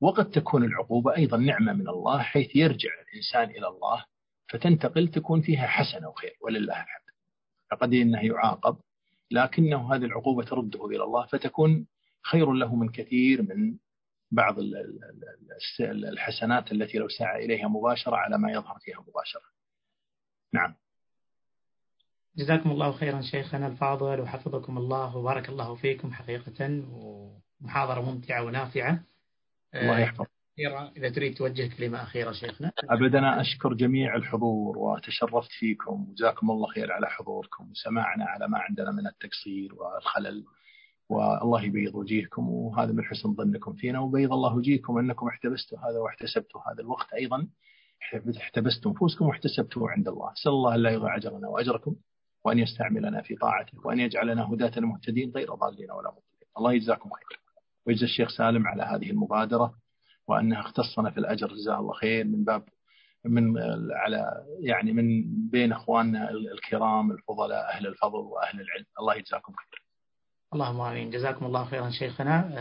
وقد تكون العقوبة أيضا نعمة من الله حيث يرجع الإنسان إلى الله فتنتقل تكون فيها حسنة وخير ولله الحمد. فقد إنه يعاقب لكنه هذه العقوبة ترده إلى الله فتكون خير له من كثير من بعض الحسنات التي لو سعى إليها مباشرة على ما يظهر فيها مباشرة. نعم. جزاكم الله خيرا شيخنا الفاضل وحفظكم الله وبارك الله فيكم حقيقة ومحاضرة ممتعة ونافعة. الله يحفظ إذا تريد توجه كلمة أخيرة شيخنا. أبدا أشكر جميع الحضور وتشرفت فيكم. وجزاكم الله خير على حضوركم وسماعنا على ما عندنا من التقصير والخلل. والله يبيض وجيهكم وهذا من حسن ظنكم فينا. وبيض الله وجيهكم أنكم احتبستوا هذا واحتسبتوا هذا الوقت أيضا. احتبستوا نفوسكم واحتسبتوا عند الله. أسأل الله لا يضيع أجرنا وأجركم وأن يستعملنا في طاعته وأن يجعلنا هداة مهتدين غير ضالين ولا مضلين. الله يجزاكم خير. ويجزى الشيخ سالم على هذه المبادرة. وأنها اختصنا في الأجر جزاه الله خير من باب من على يعني من بين إخواننا الكرام الفضلاء أهل الفضل وأهل العلم. الله يجزاكم خير. اللهم آمين. جزاكم الله خيرا شيخنا.